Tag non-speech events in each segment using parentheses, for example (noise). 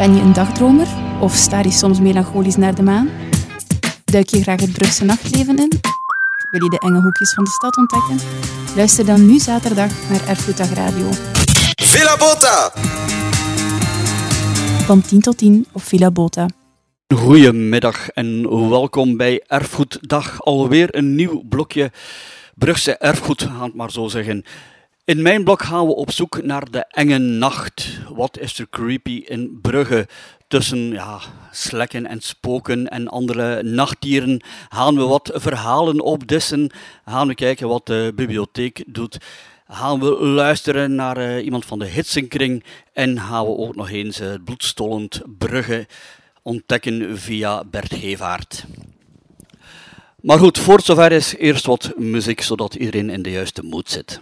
Ben je een dagdromer of staar je soms melancholisch naar de maan? Duik je graag het Brugse nachtleven in? Wil je de enge hoekjes van de stad ontdekken? Luister dan nu zaterdag naar Erfgoeddag Radio. Villa Bota! Van 10 tot 10 op Villa Bota. Goedemiddag en welkom bij Erfgoeddag. Alweer een nieuw blokje Brugse erfgoed, gaan het maar zo zeggen. In mijn blok gaan we op zoek naar de enge nacht. Wat is er creepy in Brugge? Tussen ja, slekken en spoken en andere nachtdieren gaan we wat verhalen opdissen. Gaan we kijken wat de bibliotheek doet. Gaan we luisteren naar uh, iemand van de Hitsenkring. En gaan we ook nog eens het uh, bloedstollend Brugge ontdekken via Bert Gevaert. Maar goed, voor zover is eerst wat muziek, zodat iedereen in de juiste moed zit.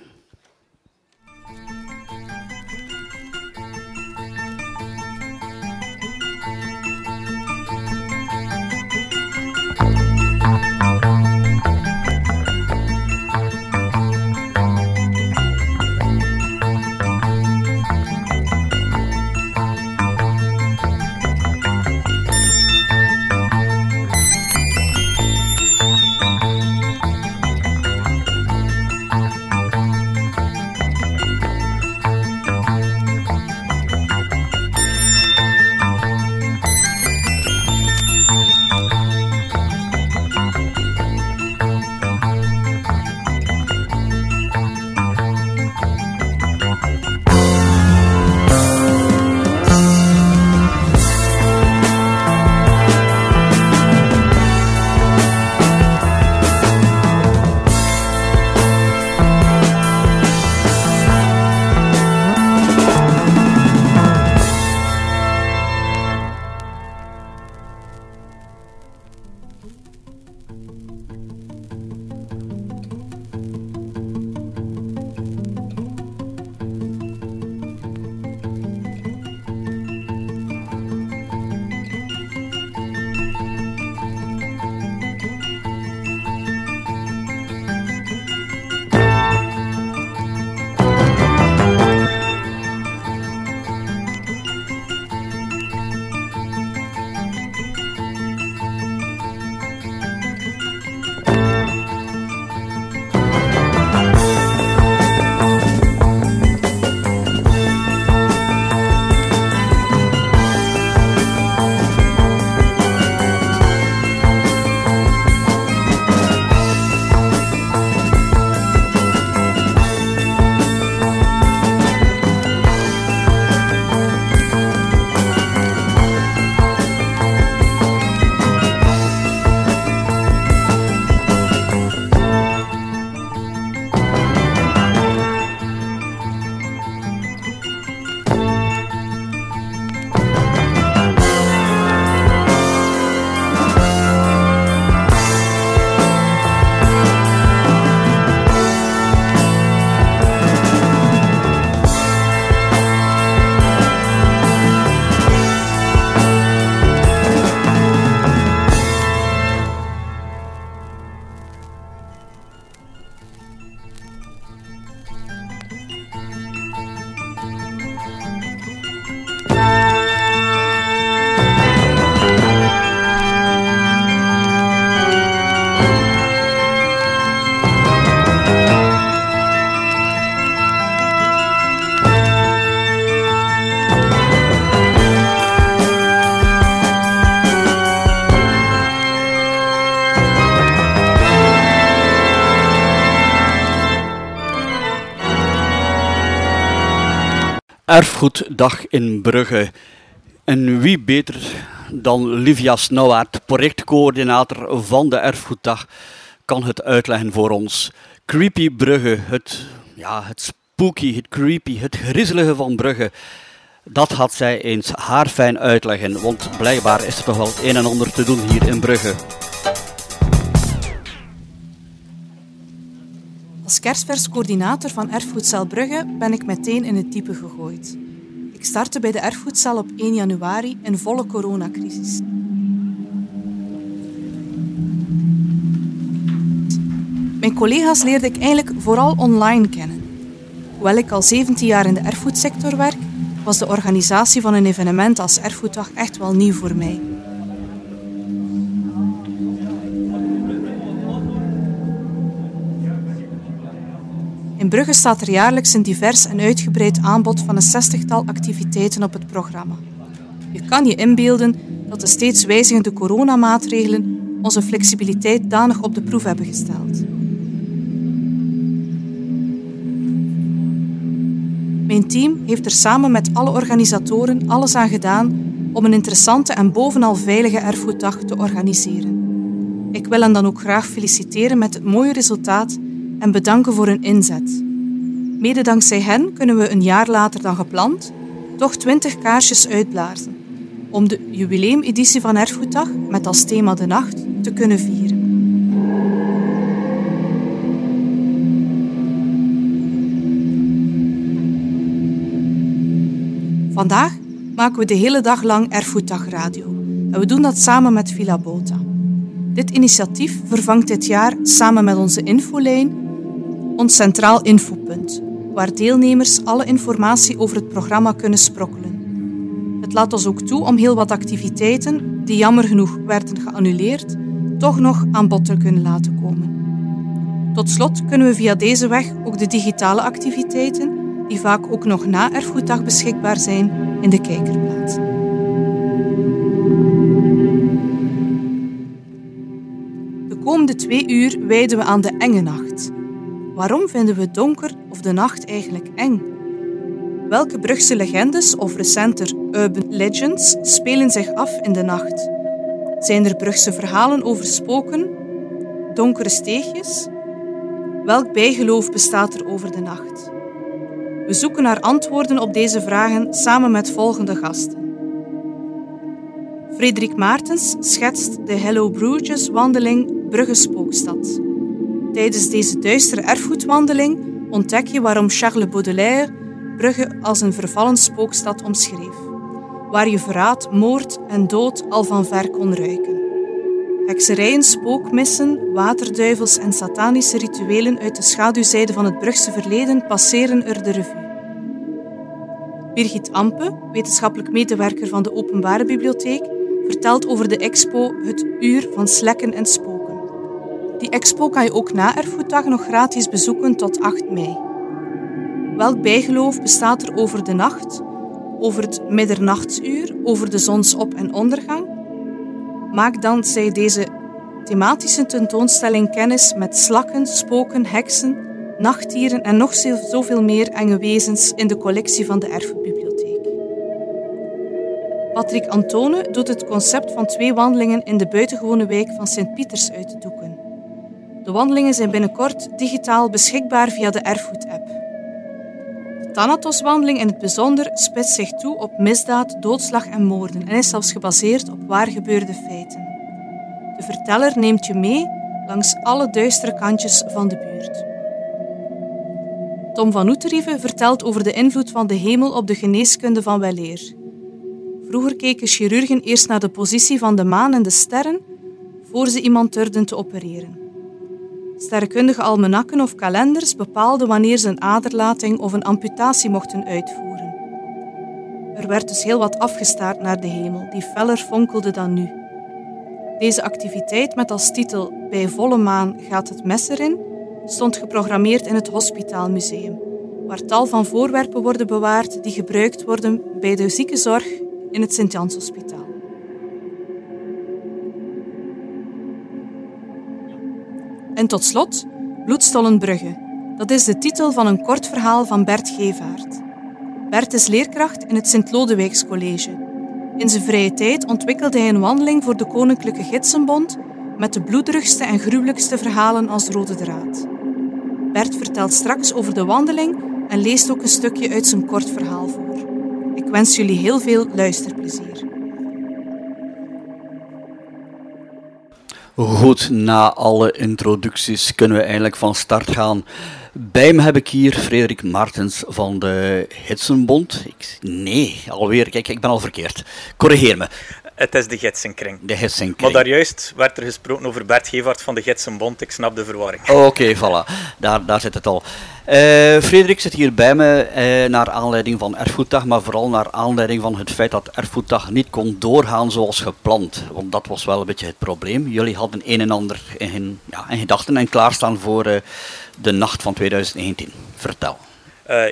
Erfgoeddag in Brugge. En wie beter dan Livia Snauwaard, projectcoördinator van de Erfgoeddag, kan het uitleggen voor ons. Creepy Brugge, het, ja, het spooky, het creepy, het griezelige van Brugge. Dat had zij eens haarfijn uitleggen, want blijkbaar is er toch wel het een en ander te doen hier in Brugge. Als kerstverscoördinator van Erfgoedcel Brugge ben ik meteen in het diepe gegooid. Startte bij de erfgoedcel op 1 januari in volle coronacrisis. Mijn collega's leerde ik eigenlijk vooral online kennen. Hoewel ik al 17 jaar in de erfgoedsector werk, was de organisatie van een evenement als Erfgoeddag echt wel nieuw voor mij. In Brugge staat er jaarlijks een divers en uitgebreid aanbod van een zestigtal activiteiten op het programma. Je kan je inbeelden dat de steeds wijzigende coronamaatregelen onze flexibiliteit danig op de proef hebben gesteld. Mijn team heeft er samen met alle organisatoren alles aan gedaan om een interessante en bovenal veilige erfgoeddag te organiseren. Ik wil hen dan ook graag feliciteren met het mooie resultaat en bedanken voor hun inzet. Mede dankzij hen kunnen we een jaar later dan gepland toch 20 kaarsjes uitblazen om de jubileumeditie van Erfgoeddag met als thema de nacht te kunnen vieren. Vandaag maken we de hele dag lang Erfgoeddag Radio en we doen dat samen met Villa Bota. Dit initiatief vervangt dit jaar samen met onze infolijn ons centraal infopunt, waar deelnemers alle informatie over het programma kunnen sprokkelen. Het laat ons ook toe om heel wat activiteiten, die jammer genoeg werden geannuleerd, toch nog aan bod te kunnen laten komen. Tot slot kunnen we via deze weg ook de digitale activiteiten, die vaak ook nog na Erfgoeddag beschikbaar zijn, in de kijker plaatsen. De komende twee uur wijden we aan de enge nacht. Waarom vinden we donker of de nacht eigenlijk eng? Welke Brugse legendes of recenter urban legends spelen zich af in de nacht? Zijn er Brugse verhalen over spoken, donkere steegjes? Welk bijgeloof bestaat er over de nacht? We zoeken naar antwoorden op deze vragen samen met volgende gasten. Frederik Maartens schetst de Hello Bruges wandeling Brugge Spookstad. Tijdens deze duistere erfgoedwandeling ontdek je waarom Charles Baudelaire Brugge als een vervallen spookstad omschreef, waar je verraad, moord en dood al van ver kon ruiken. Hekserijen, spookmissen, waterduivels en satanische rituelen uit de schaduwzijde van het Brugse verleden passeren er de revue. Birgit Ampe, wetenschappelijk medewerker van de Openbare Bibliotheek, vertelt over de expo Het Uur van Slekken en Spoken. Die expo kan je ook na Erfgoeddag nog gratis bezoeken tot 8 mei. Welk bijgeloof bestaat er over de nacht, over het middernachtsuur, over de zonsop- en ondergang? Maak dankzij deze thematische tentoonstelling kennis met slakken, spoken, heksen, nachtdieren en nog zoveel meer enge wezens in de collectie van de Erfgoedbibliotheek. Patrick Antone doet het concept van twee wandelingen in de buitengewone wijk van Sint-Pieters uit de doeken. De wandelingen zijn binnenkort digitaal beschikbaar via de Erfgoed-app. De Thanatos-wandeling in het bijzonder spitst zich toe op misdaad, doodslag en moorden en is zelfs gebaseerd op waar gebeurde feiten. De verteller neemt je mee langs alle duistere kantjes van de buurt. Tom van Oeterive vertelt over de invloed van de hemel op de geneeskunde van weleer. Vroeger keken chirurgen eerst naar de positie van de maan en de sterren voor ze iemand durfden te opereren. Sterrenkundige almanakken of kalenders bepaalden wanneer ze een aderlating of een amputatie mochten uitvoeren. Er werd dus heel wat afgestaard naar de hemel, die feller fonkelde dan nu. Deze activiteit met als titel Bij volle maan gaat het mes erin stond geprogrammeerd in het Hospitaalmuseum, waar tal van voorwerpen worden bewaard die gebruikt worden bij de ziekenzorg in het Sint-Jans-hospitaal. En tot slot Bloedstollenbrugge. Dat is de titel van een kort verhaal van Bert Gevaert. Bert is leerkracht in het Sint-Lodewijkscollege. In zijn vrije tijd ontwikkelde hij een wandeling voor de Koninklijke Gidsenbond met de bloederigste en gruwelijkste verhalen als rode draad. Bert vertelt straks over de wandeling en leest ook een stukje uit zijn kort verhaal voor. Ik wens jullie heel veel luisterplezier. Goed, na alle introducties kunnen we eigenlijk van start gaan. Bij me heb ik hier Frederik Martens van de Hitsenbond. Ik, nee, alweer, kijk, ik ben al verkeerd. Corrigeer me. Het is de gidsenkring. De gidsenkring. Maar daar juist werd er gesproken over Bert Gevaert van de Gidsenbond. Ik snap de verwarring. Oké, voilà. Daar, daar zit het al. Uh, Frederik zit hier bij me uh, naar aanleiding van Erfgoeddag, maar vooral naar aanleiding van het feit dat Erfgoeddag niet kon doorgaan zoals gepland. Want dat was wel een beetje het probleem. Jullie hadden een en ander in, ja, in gedachten en klaarstaan voor uh, de nacht van 2019. Vertel.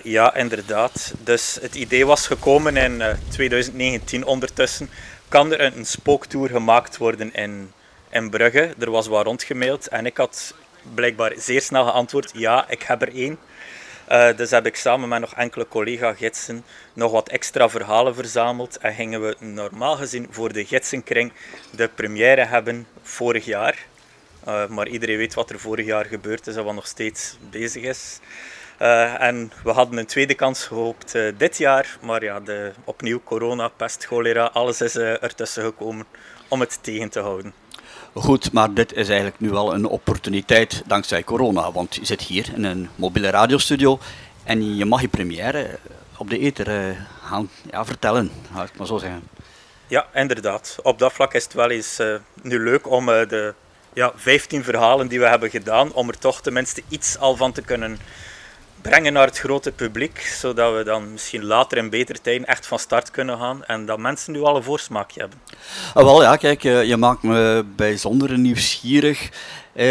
ja, inderdaad. Dus het idee was gekomen in 2019 ondertussen kan er een, spooktour gemaakt worden in, in Brugge. Er was wat rondgemaild en ik had blijkbaar zeer snel geantwoord, ja, ik heb er één. Uh, dus heb ik samen met nog enkele collega-gidsen nog wat extra verhalen verzameld en gingen we normaal gezien voor de gidsenkring de première hebben vorig jaar. Uh, maar iedereen weet wat er vorig jaar gebeurd is en wat nog steeds bezig is. Uh, en we hadden een tweede kans gehoopt uh, dit jaar, maar ja, de, opnieuw corona, pest, cholera, alles is uh, ertussen gekomen om het tegen te houden. Goed, maar dit is eigenlijk nu wel een opportuniteit dankzij corona, want je zit hier in een mobiele radiostudio en je mag je première op de ether gaan ja, vertellen, ga ik maar zo zeggen. Ja, inderdaad. Op dat vlak is het wel eens nu leuk om de ja, 15 verhalen die we hebben gedaan, om er toch tenminste iets al van te kunnen brengen naar het grote publiek, zodat we dan misschien later in betere tijden echt van start kunnen gaan en dat mensen nu al een voorsmaakje hebben. Ah, wel ja, kijk, eh, je maakt me bijzonder nieuwsgierig. Uh,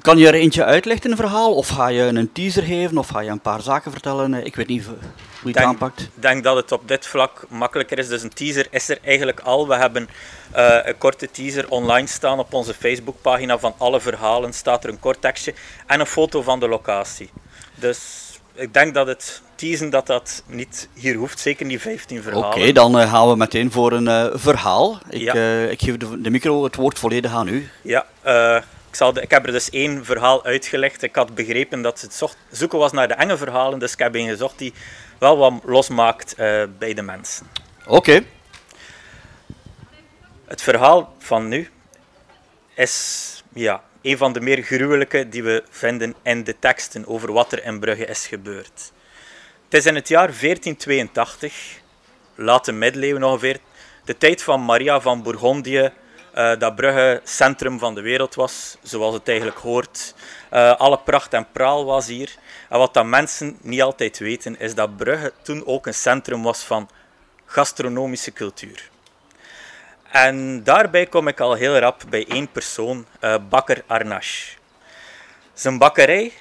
kan je er eentje uitleggen, een verhaal? Of ga je een teaser geven? Of ga je een paar zaken vertellen? Ik weet niet hoe je het aanpakt. Ik denk dat het op dit vlak makkelijker is. Dus een teaser is er eigenlijk al. We hebben uh, een korte teaser online staan op onze Facebookpagina. Van alle verhalen staat er een kort tekstje en een foto van de locatie. Dus ik denk dat het teasen dat dat niet hier hoeft, zeker niet 15 verhalen. Oké, dan uh, gaan we meteen voor een uh, verhaal. Ik, ja. uh, ik geef de, de, micro, het woord volledig aan u. Ja, ik, zal de, ik heb er dus één verhaal uitgelegd. Ik had begrepen dat het zocht, zoeken was naar de enge verhalen, dus ik heb een gezocht die wel wat losmaakt bij de mensen. Oké. Het verhaal van nu is ja, een van de meer gruwelijke die we vinden in de teksten over wat er in Brugge is gebeurd. Het is in het jaar 1482, late middeleeuwen ongeveer, de tijd van Maria van Bourgondië, uh, dat Brugge centrum van de wereld was, zoals het eigenlijk hoort. Uh, alle pracht en praal was hier. En wat dat mensen niet altijd weten, is dat Brugge toen ook een centrum was van gastronomische cultuur. En daarbij kom ik al heel rap bij één persoon, uh, bakker Arnache. Zijn bakkerij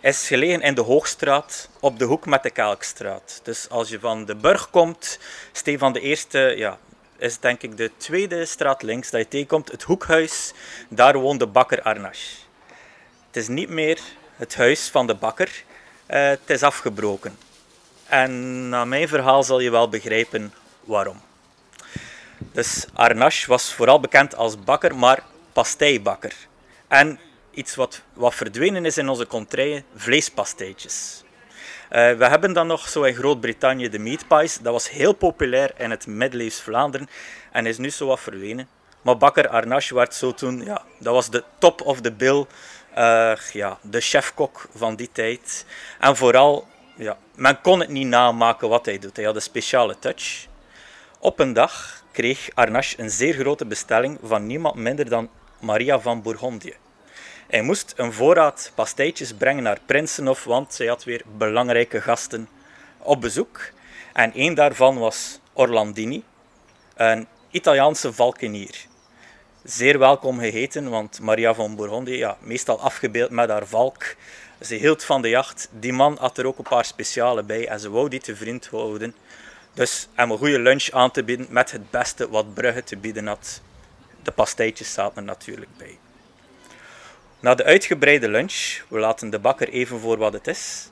is gelegen in de Hoogstraat op de hoek met de Kelkstraat. Dus als je van de Burg komt, Stefan de Eerste, ja, is denk ik de tweede straat links dat je tegenkomt, het hoekhuis, daar woont de bakker Arnache. Het is niet meer het huis van de bakker, uh, het is afgebroken. En na mijn verhaal zal je wel begrijpen waarom. Dus Arnache was vooral bekend als bakker, maar pasteibakker. En iets wat, wat verdwenen is in onze contraien, vleespastijtjes. Uh, we hebben dan nog zo in Groot-Brittannië de meat pies. Dat was heel populair in het middeleeuws Vlaanderen en is nu zo wat verdwenen. Maar bakker Arnache werd zo toen, ja, dat was de top of the bill. Uh, ja, de chefkok van die tijd. En vooral, ja, men kon het niet namaken wat hij doet. Hij had een speciale touch. Op een dag kreeg Arnache een zeer grote bestelling van niemand minder dan Maria van Bourgondië. Hij moest een voorraad pastijtjes brengen naar Prinsenhof, want zij had weer belangrijke gasten op bezoek. En één daarvan was Orlandini, een Italiaanse valkenier. Zeer welkom geheten, want Maria van Bourgondië, ja, meestal afgebeeld met haar valk, ze hield van de jacht. Die man had er ook een paar speciale bij en ze wou die te vriend houden. Dus om een goede lunch aan te bieden met het beste wat Brugge te bieden had. De pastijtjes zaten er natuurlijk bij. Na de uitgebreide lunch, we laten de bakker even voor wat het is,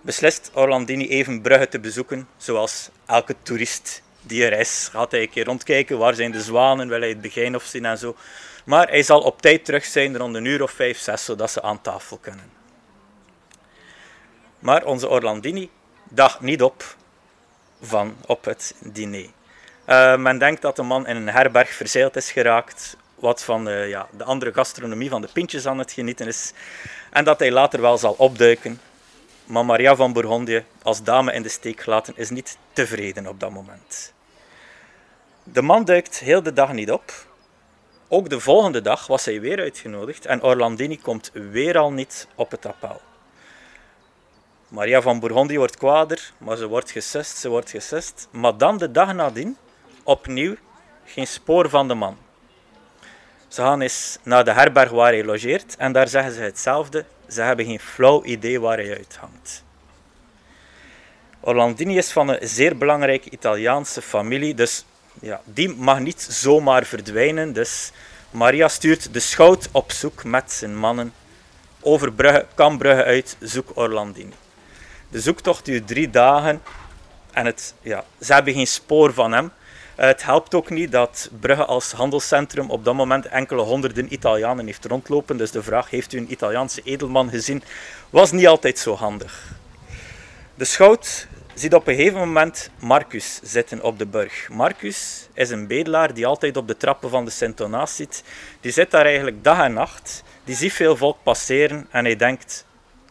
beslist Orlandini even Brugge te bezoeken, zoals elke toerist die er is. Gaat hij een keer rondkijken, waar zijn de zwanen, wil hij het begin zien en zo. Maar hij zal op tijd terug zijn, rond een uur of vijf, zes, zodat ze aan tafel kunnen. Maar onze Orlandini dacht niet op van op het diner. Uh, men denkt dat de man in een herberg verzeild is geraakt, wat van uh, ja, de andere gastronomie van de pintjes aan het genieten is, en dat hij later wel zal opduiken. Maar Maria van Bourgondië, als dame in de steek gelaten, is niet tevreden op dat moment. De man duikt heel de dag niet op. Ook de volgende dag was hij weer uitgenodigd en Orlandini komt weer al niet op het appel. Maria van Bourgondië wordt kwader, maar ze wordt gesust, ze wordt gesust. Maar dan de dag nadien, opnieuw, geen spoor van de man. Ze gaan eens naar de herberg waar hij logeert en daar zeggen ze hetzelfde. Ze hebben geen flauw idee waar hij uithangt. Orlandini is van een zeer belangrijke Italiaanse familie, dus ja, die mag niet zomaar verdwijnen. Dus Maria stuurt de schout op zoek met zijn mannen over Brugge, Kambrugge uit, zoek Orlandini. De zoektocht duurt drie dagen en het, ja, ze hebben geen spoor van hem. Eh, het helpt ook niet dat Brugge als handelscentrum op dat moment enkele honderden Italianen heeft rondlopen. Dus de vraag, heeft u een Italiaanse edelman gezien, was niet altijd zo handig. De schout ziet op een gegeven moment Marcus zitten op de burg. Marcus is een bedelaar die altijd op de trappen van de Sint-Donaas zit. Die zit daar eigenlijk dag en nacht. Die ziet veel volk passeren en hij denkt,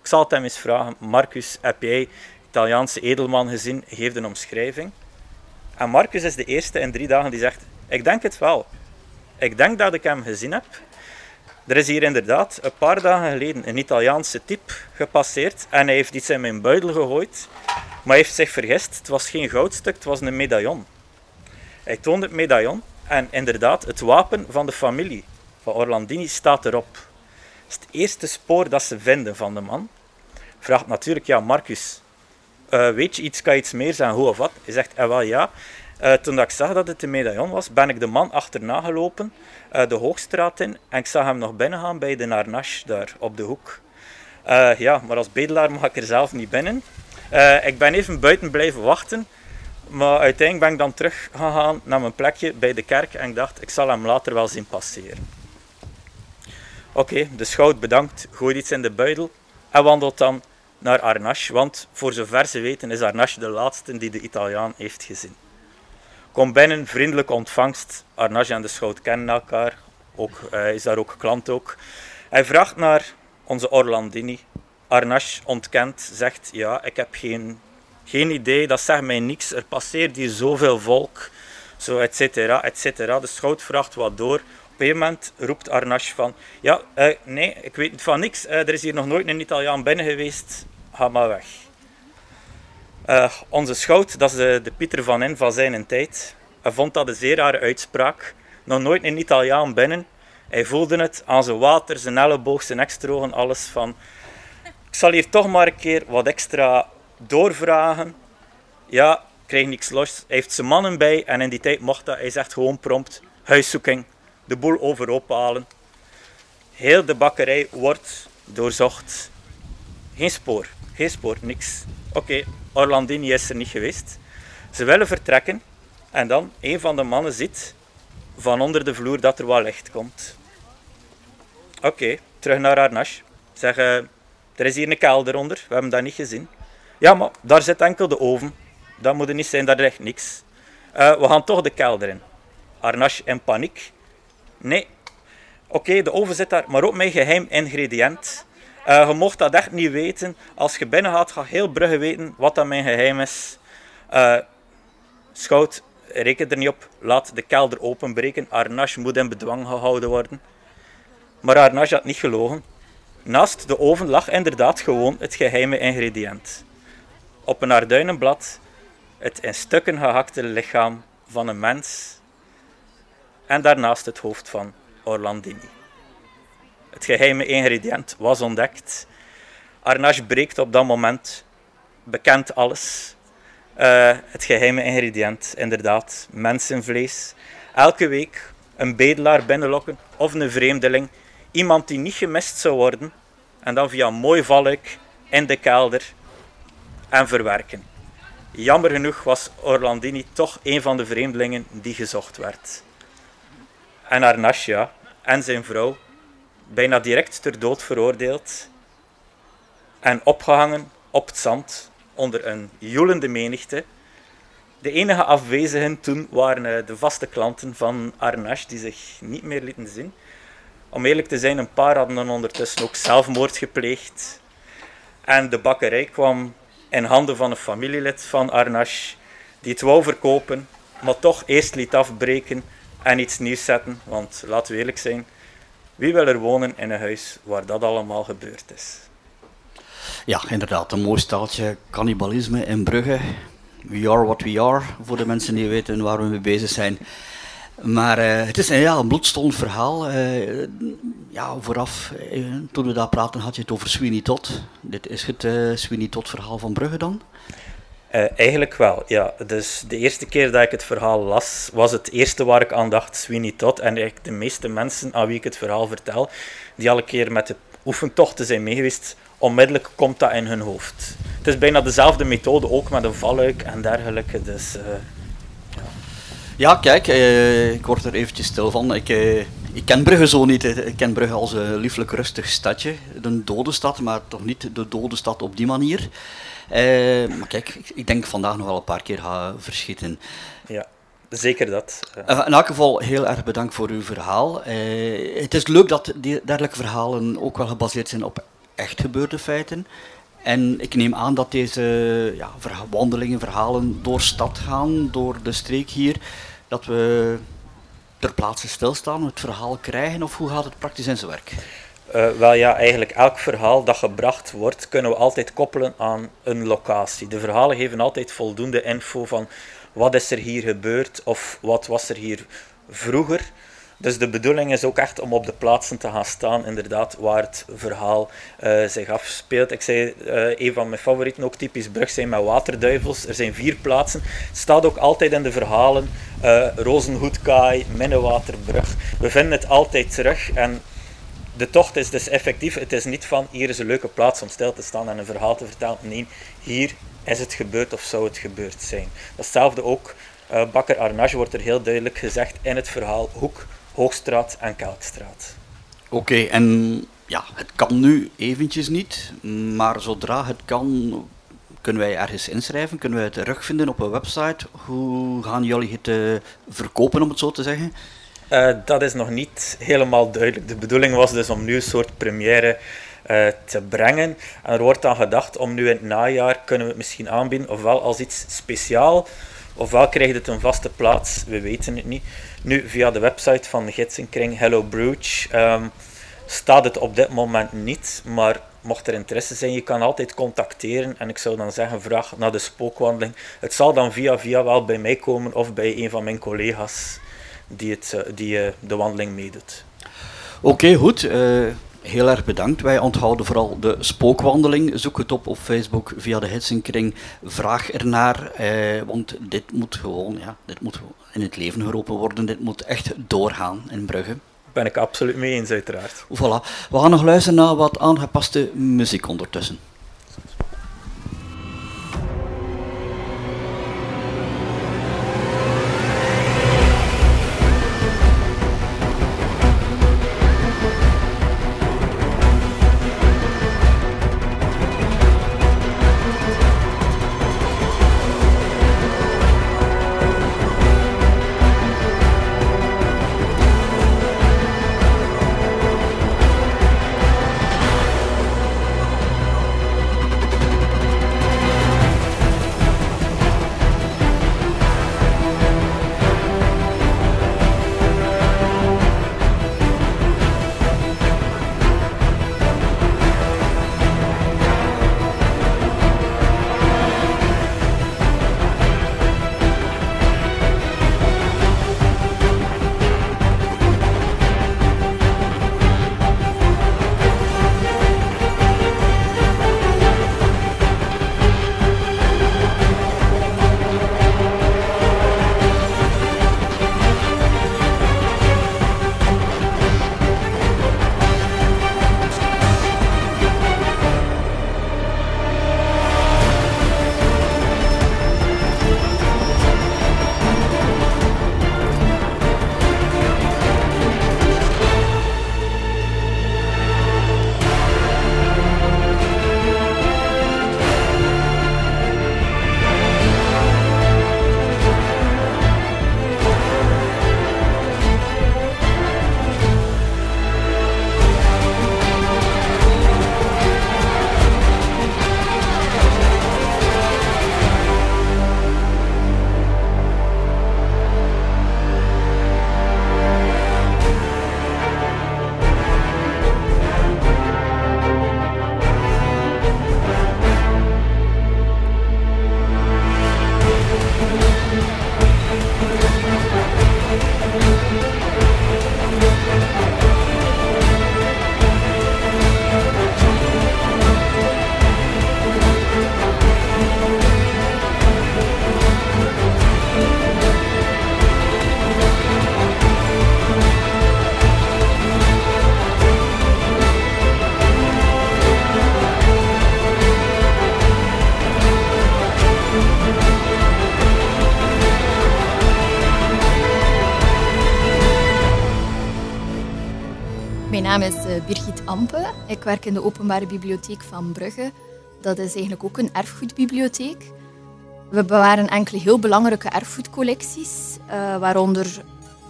ik zal het hem eens vragen, Marcus, heb jij Italiaanse edelman gezien? Geef een omschrijving. En Marcus is de eerste in drie dagen die zegt, ik denk het wel. Ik denk dat ik hem gezien heb. Er is hier inderdaad een paar dagen geleden een Italiaanse type gepasseerd en hij heeft iets in mijn buidel gegooid, maar hij heeft zich vergist. Het was geen goudstuk, het was een medaillon. Hij toont het medaillon en inderdaad, het wapen van de familie van Orlandini staat erop. Het is het eerste spoor dat ze vinden van de man. Vraagt natuurlijk, ja, Marcus, uh, weet je iets, kan je iets meer zijn, hoe of wat? Hij zegt, eh, wel ja. Uh, toen dat ik zag dat het een medaillon was, ben ik de man achterna gelopen, uh, de Hoogstraat in, en ik zag hem nog binnengaan bij de Narnash daar op de hoek. ja, maar als bedelaar mag ik er zelf niet binnen. ik ben even buiten blijven wachten, maar uiteindelijk ben ik dan terug gegaan naar mijn plekje bij de kerk en ik dacht, ik zal hem later wel zien passeren. Oké, de schout bedankt, gooit iets in de buidel en wandelt dan naar Arnache, want voor zover ze weten is Arnache de laatste die de Italiaan heeft gezien. Kom binnen, vriendelijke ontvangst. Arnache en de schout kennen elkaar, ook, uh, is daar ook klant ook. Hij vraagt naar onze Orlandini. Arnache ontkent, zegt ja, ik heb geen, geen idee, dat zegt mij niks. Er passeert hier zoveel volk, zo et cetera, et cetera. De schout vraagt wat door. Een moment roept Arnache van, ja, uh, nee, ik weet van niks. Uh, er is hier nog nooit een Italiaan binnen geweest. Ga maar weg. Uh, onze schout, dat is de, de, Pieter van In van zijn tijd, hij vond dat een zeer rare uitspraak. Nog nooit een Italiaan binnen. Hij voelde het aan zijn water, zijn elleboog, zijn ekstrogen, alles van... Ik zal hier toch maar een keer wat extra doorvragen. Ja, krijg niks los. Hij heeft zijn mannen bij en in die tijd mocht dat. Hij zegt gewoon prompt, huiszoeking de boel overhoop halen. Heel de bakkerij wordt doorzocht. Geen spoor, geen spoor, niks. Oké, Orlandini is er niet geweest. Ze willen vertrekken en dan een van de mannen ziet van onder de vloer dat er wat licht komt. Oké, terug naar Arnache. Zeggen, er is hier een kelder onder, we hebben dat niet gezien. Ja, maar daar zit enkel de oven. Dat moet er niet zijn, daar ligt niks. Uh, we gaan toch de kelder in. Arnache in paniek. Nee. Oké, de oven zit daar, maar ook mijn geheim ingrediënt. Uh, je mocht dat echt niet weten. Als je binnen gaat, ga heel Brugge weten wat dat mijn geheim is. Uh, schout, reken er niet op. Laat de kelder openbreken. Arnache moet in bedwang gehouden worden. Maar Arnache had niet gelogen. Naast de oven lag inderdaad gewoon het geheime ingrediënt. Op een arduinenblad het in stukken gehakte lichaam van een mens en daarnaast het hoofd van Orlandini. Het geheime ingrediënt was ontdekt. Arnache breekt op dat moment, bekend alles. Uh, het geheime ingrediënt, inderdaad, mensenvlees. Elke week een bedelaar binnenlokken of een vreemdeling, iemand die niet gemist zou worden, en dan via een mooi valluik in de kelder en verwerken. Jammer genoeg was Orlandini toch een van de vreemdelingen die gezocht werd en Arnasja en zijn vrouw bijna direct ter dood veroordeeld en opgehangen op het zand onder een joelende menigte. De enige afwezigen toen waren eh, de vaste klanten van Arnash die zich niet meer lieten zien. Om eerlijk te zijn, een paar hadden dan ondertussen ook zelfmoord gepleegd. En de bakkerij kwam in handen van een familielid van Arnash die het wou verkopen maar toch eerst liet afbreken en iets nieuws zetten. Want laten we eerlijk zijn, wie wil er wonen in een huis waar dat allemaal gebeurd is? Ja, inderdaad, een mooi staaltje cannibalisme in Brugge. We are what we are, voor de mensen die weten waar we mee bezig zijn. Maar uh, het is ja, een bloedstollend verhaal. Uh, ja, vooraf, uh, toen we daar praten, had je het over Sweeney Todd. Dit is het Sweeney Todd verhaal van Brugge dan? Eigenlijk wel, ja. Dus de eerste keer dat ik het verhaal las, was het eerste waar ik aan dacht, Sweeney Todd. En eigenlijk de meeste mensen aan wie ik het verhaal vertel, die al keer met de oefentochten zijn meegeweest, onmiddellijk komt dat in hun hoofd. Het is bijna dezelfde methode, ook met een valluik en dergelijke. Dus ja, kijk, eh, ik word er eventjes stil van. Ik, eh, ik ken Brugge zo niet. Ik ken Brugge als een lieflijk rustig stadje. Een dode stad, maar toch niet de dode stad op die manier. Eh, maar kijk, ik, denk vandaag nog wel een paar keer gaan verschieten. Ja, zeker dat. Uh, in elk geval heel erg bedankt voor uw verhaal. het is leuk dat die dergelijke verhalen ook wel gebaseerd zijn op echt gebeurde feiten. En ik neem aan dat deze ja, wandelingen, verhalen door stad gaan, door de streek hier, dat we ter plaatse stilstaan, het verhaal krijgen, of hoe gaat het praktisch in zijn werk? Uh, wel ja, eigenlijk elk verhaal dat gebracht wordt, kunnen we altijd koppelen aan een locatie. De verhalen geven altijd voldoende info van wat is er hier gebeurd of wat was er hier vroeger. Dus de bedoeling is ook echt om op de plaatsen te gaan staan, inderdaad, waar het verhaal uh, zich afspeelt. Ik zei, uh, een van mijn favorieten, ook typisch Brug, zijn met waterduivels. Er zijn vier plaatsen. Het staat ook altijd in de verhalen. Uh, Rozenhoedkaai, Minnewaterbrug. We vinden het altijd terug. En de tocht is dus effectief. Het is niet van, hier is een leuke plaats om stil te staan en een verhaal te vertellen. Nee, hier is het gebeurd of zou het gebeurd zijn. Datzelfde ook, Bakker Arnage wordt er heel duidelijk gezegd in het verhaal Hoek Hoogstraat en Kelkstraat. Oké, en ja, het kan nu eventjes niet, maar zodra het kan, kunnen wij ergens inschrijven? Kunnen wij het terugvinden op een website? Hoe gaan jullie het uh, verkopen, om het zo te zeggen? Uh, dat is nog niet helemaal duidelijk. De bedoeling was dus om nu een soort première uh, te brengen. En er wordt dan gedacht om nu in het najaar kunnen we het misschien aanbieden, ofwel als iets speciaal, ofwel krijgt het een vaste plaats, we weten het niet. Nu, via de website van de gidsenkring Hello Brooch um, staat het op dit moment niet, maar mocht er interesse zijn, je kan altijd contacteren en ik zou dan zeggen, vraag naar de spookwandeling. Het zal dan via via wel bij mij komen of bij een van mijn collega's die, het, eh, die uh, de wandeling meedoet. Oké, goed. Uh, heel erg bedankt. Wij onthouden vooral de spookwandeling. Zoek het op op Facebook via de Hitsenkring. Vraag ernaar, eh, want dit moet gewoon, ja, dit moet in het leven geroepen worden. Dit moet echt doorgaan in Brugge. Ben ik absoluut mee eens, uiteraard. Voilà. We gaan nog luisteren naar wat aangepaste muziek ondertussen. Ampe. Ik werk in de Openbare Bibliotheek van Brugge. Dat is eigenlijk ook een erfgoedbibliotheek. We bewaren enkele heel belangrijke erfgoedcollecties, uh, waaronder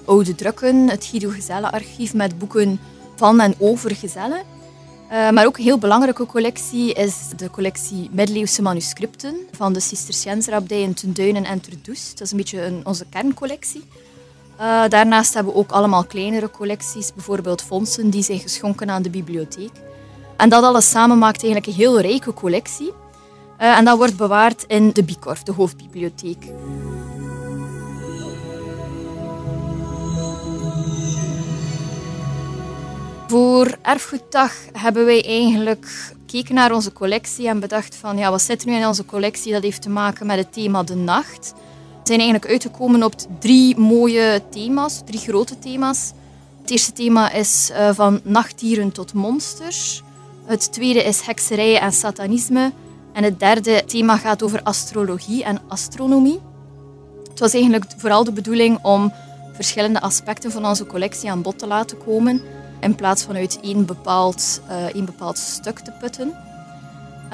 oude drukken, het Guido Gezellenarchief met boeken van en over gezellen. Uh, maar ook een heel belangrijke collectie is de collectie middeleeuwse manuscripten van de Cisterciënserabdij in Tenduinen en Terdoes. Dat is een beetje onze kerncollectie. Uh, daarnaast hebben we ook allemaal kleinere collecties, bijvoorbeeld fondsen die zijn geschonken aan de bibliotheek. En dat alles samen maakt eigenlijk een heel rijke collectie. Uh, en dat wordt bewaard in de Bicorf, de hoofdbibliotheek. Voor Erfgoeddag hebben wij eigenlijk gekeken naar onze collectie en bedacht van ja, wat zit nu in onze collectie? Dat heeft te maken met het thema de nacht. Zijn eigenlijk uitgekomen op drie mooie thema's, drie grote thema's. Het eerste thema is uh, van nachtdieren tot monsters. Het tweede is hekserij en satanisme. En het derde thema gaat over astrologie en astronomie. Het was eigenlijk vooral de bedoeling om verschillende aspecten van onze collectie aan bod te laten komen in plaats van uit één bepaald, uh, één bepaald stuk te putten.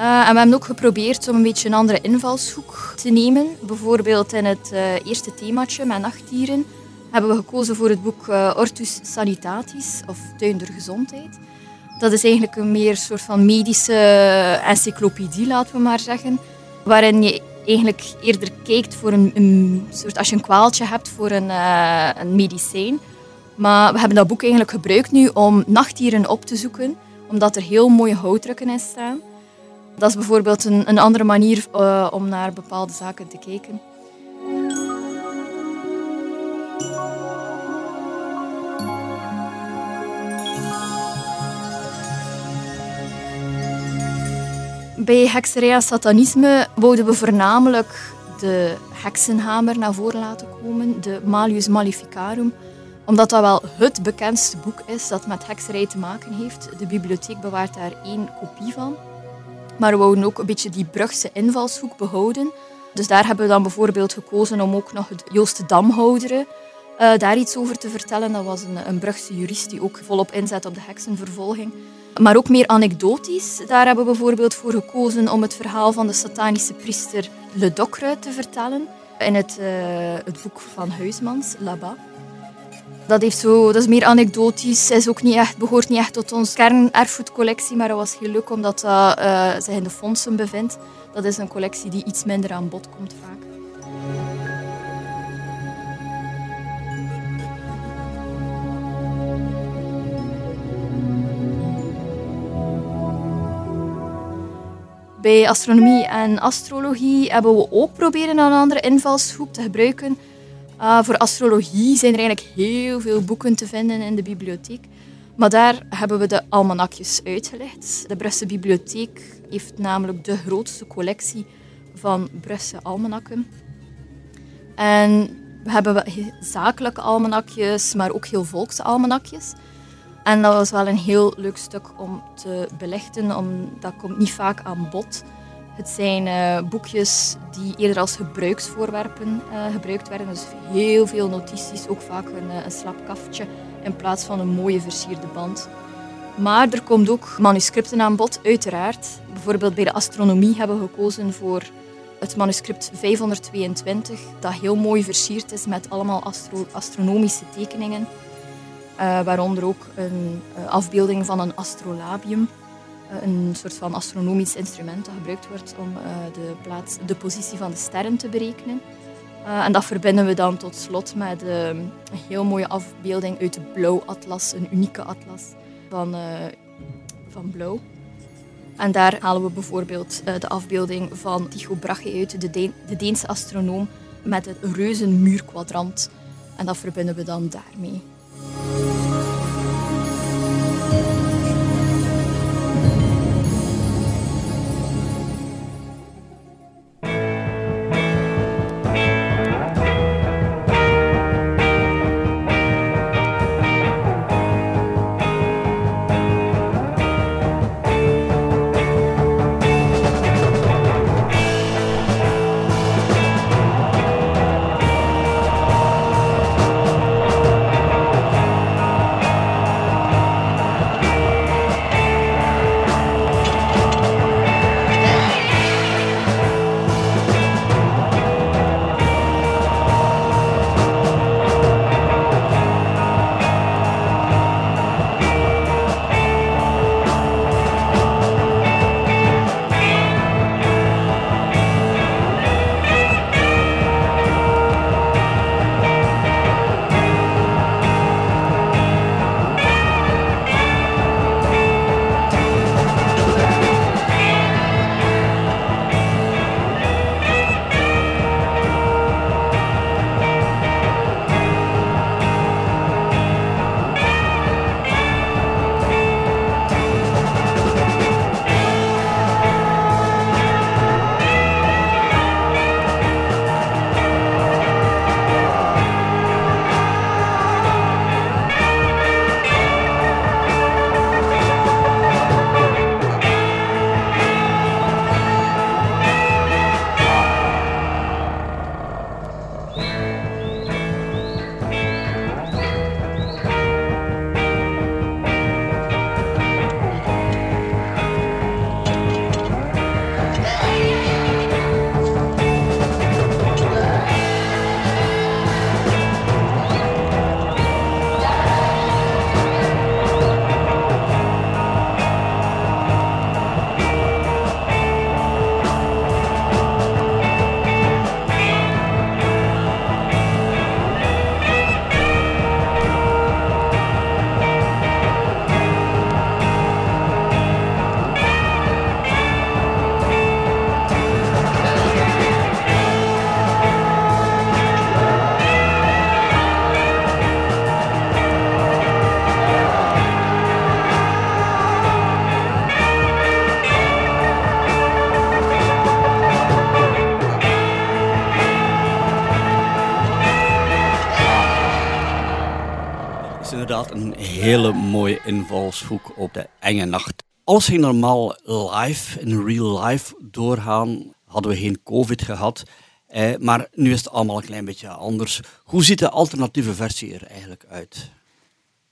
Uh, en we hebben ook geprobeerd om een beetje een andere invalshoek te nemen. Bijvoorbeeld in het uh, eerste themaatje met nachtdieren hebben we gekozen voor het boek Ortus Sanitatis, of Tuin der Gezondheid. Dat is eigenlijk een meer soort van medische encyclopedie, laten we maar zeggen. Waarin je eigenlijk eerder kijkt voor een, een soort, als je een kwaaltje hebt voor een, een medicijn. Maar we hebben dat boek eigenlijk gebruikt nu om nachtdieren op te zoeken, omdat er heel mooie houtdrukken in staan. Dat is bijvoorbeeld een, een andere manier uh, om naar bepaalde zaken te kijken. Bij hekserij satanisme wouden we voornamelijk de heksenhamer naar voren laten komen, de Malius Maleficarum, omdat dat wel het bekendste boek is dat met hekserij te maken heeft. De bibliotheek bewaart daar één kopie van. Maar we wouden ook een beetje die Brugse invalshoek behouden. Dus daar hebben we dan bijvoorbeeld gekozen om ook nog het Joost de Damhouderen uh, daar iets over te vertellen. Dat was een, een Brugse jurist die ook volop inzet op de heksenvervolging. Maar ook meer anekdotisch. Daar hebben we bijvoorbeeld voor gekozen om het verhaal van de satanische priester Le Docre te vertellen. In het, uh, het boek van Huismans, Là-bas. Dat, heeft zo, dat is meer anekdotisch, is ook niet echt, behoort niet echt tot onze kernerfgoedcollectie, maar het was heel leuk omdat dat uh, zich in de fondsen bevindt. Dat is een collectie die iets minder aan bod komt vaak. Bij astronomie en astrologie hebben we ook proberen een andere invalshoek te gebruiken. Uh, voor astrologie zijn er eigenlijk heel veel boeken te vinden in de bibliotheek. Maar daar hebben we de almanakjes uitgelegd. De Brusselse Bibliotheek heeft namelijk de grootste collectie van Brusselse almanakken. En we hebben zakelijke almanakjes, maar ook heel volkse almanakjes. En dat was wel een heel leuk stuk om te belichten, omdat dat komt niet vaak aan bod. Het zijn uh, boekjes die eerder als gebruiksvoorwerpen uh, gebruikt werden. Dus heel veel notities, ook vaak een, uh, een slap kaftje in plaats van een mooie versierde band. Maar er komt ook manuscripten aan bod, uiteraard. Bijvoorbeeld bij de astronomie hebben we gekozen voor het manuscript 522, dat heel mooi versierd is met allemaal astro astronomische tekeningen. waaronder ook een afbeelding van een astrolabium eh, een soort van astronomisch instrument dat gebruikt wordt om eh, de, plaats, de positie van de sterren te berekenen. Uh, en dat verbinden we dan tot slot met uh, een heel mooie afbeelding uit de Blauw-atlas, een unieke atlas van, van Blauw. En daar halen we bijvoorbeeld de afbeelding van Tycho Brahe uit, de, de Deense astronoom, met het reuzenmuurkwadrant. En dat verbinden we dan daarmee. Een hele mooie invalshoek op de enge nacht. Alles ging normaal live, in real life doorgaan. Hadden we geen COVID gehad. Eh, maar nu is het allemaal een klein beetje anders. Hoe ziet de alternatieve versie er eigenlijk uit?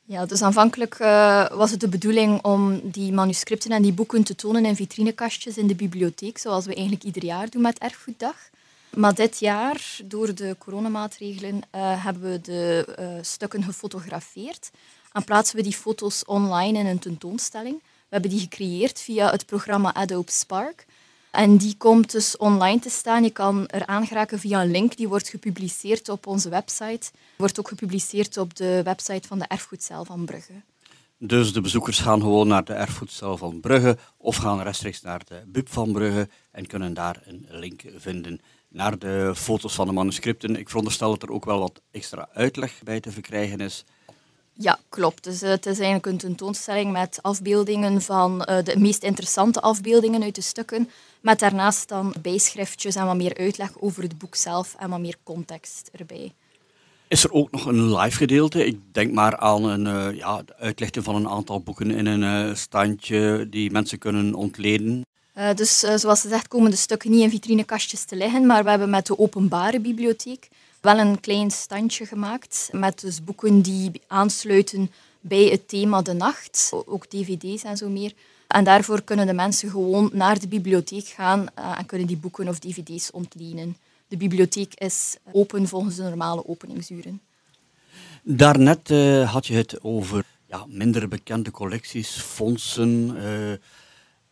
Ja, dus aanvankelijk uh, was het de bedoeling om die manuscripten en die boeken te tonen in vitrinekastjes in de bibliotheek, zoals we eigenlijk ieder jaar doen met Erfgoeddag. Maar dit jaar, door de coronamaatregelen, uh, hebben we de uh, stukken gefotografeerd en plaatsen we die foto's online in een tentoonstelling. We hebben die gecreëerd via het programma Adobe Spark. En die komt dus online te staan. Je kan er aangeraken via een link. Die wordt gepubliceerd op onze website. Wordt ook gepubliceerd op de website van de Erfgoedcel van Brugge. Dus de bezoekers gaan gewoon naar de Erfgoedcel van Brugge of gaan rechtstreeks naar de BUB van Brugge en kunnen daar een link vinden naar de foto's van de manuscripten. Ik veronderstel dat er ook wel wat extra uitleg bij te verkrijgen is. Ja, klopt. Dus, uh, het is eigenlijk een tentoonstelling met afbeeldingen van uh, de meest interessante afbeeldingen uit de stukken, met daarnaast dan bijschriftjes en wat meer uitleg over het boek zelf en wat meer context erbij. Is er ook nog een live gedeelte? Ik denk maar aan een uh, ja, uitlichting van een aantal boeken in een standje die mensen kunnen ontleden. Uh, dus uh, zoals gezegd komen de stukken niet in vitrinekastjes te liggen, maar we hebben met de openbare bibliotheek wel een klein standje gemaakt met dus boeken die aansluiten bij het thema de nacht, ook dvd's en zo meer. En daarvoor kunnen de mensen gewoon naar de bibliotheek gaan uh, en kunnen die boeken of dvd's ontlenen. De bibliotheek is open volgens de normale openingsuren. Daarnet had je het over ja, minder bekende collecties, fondsen.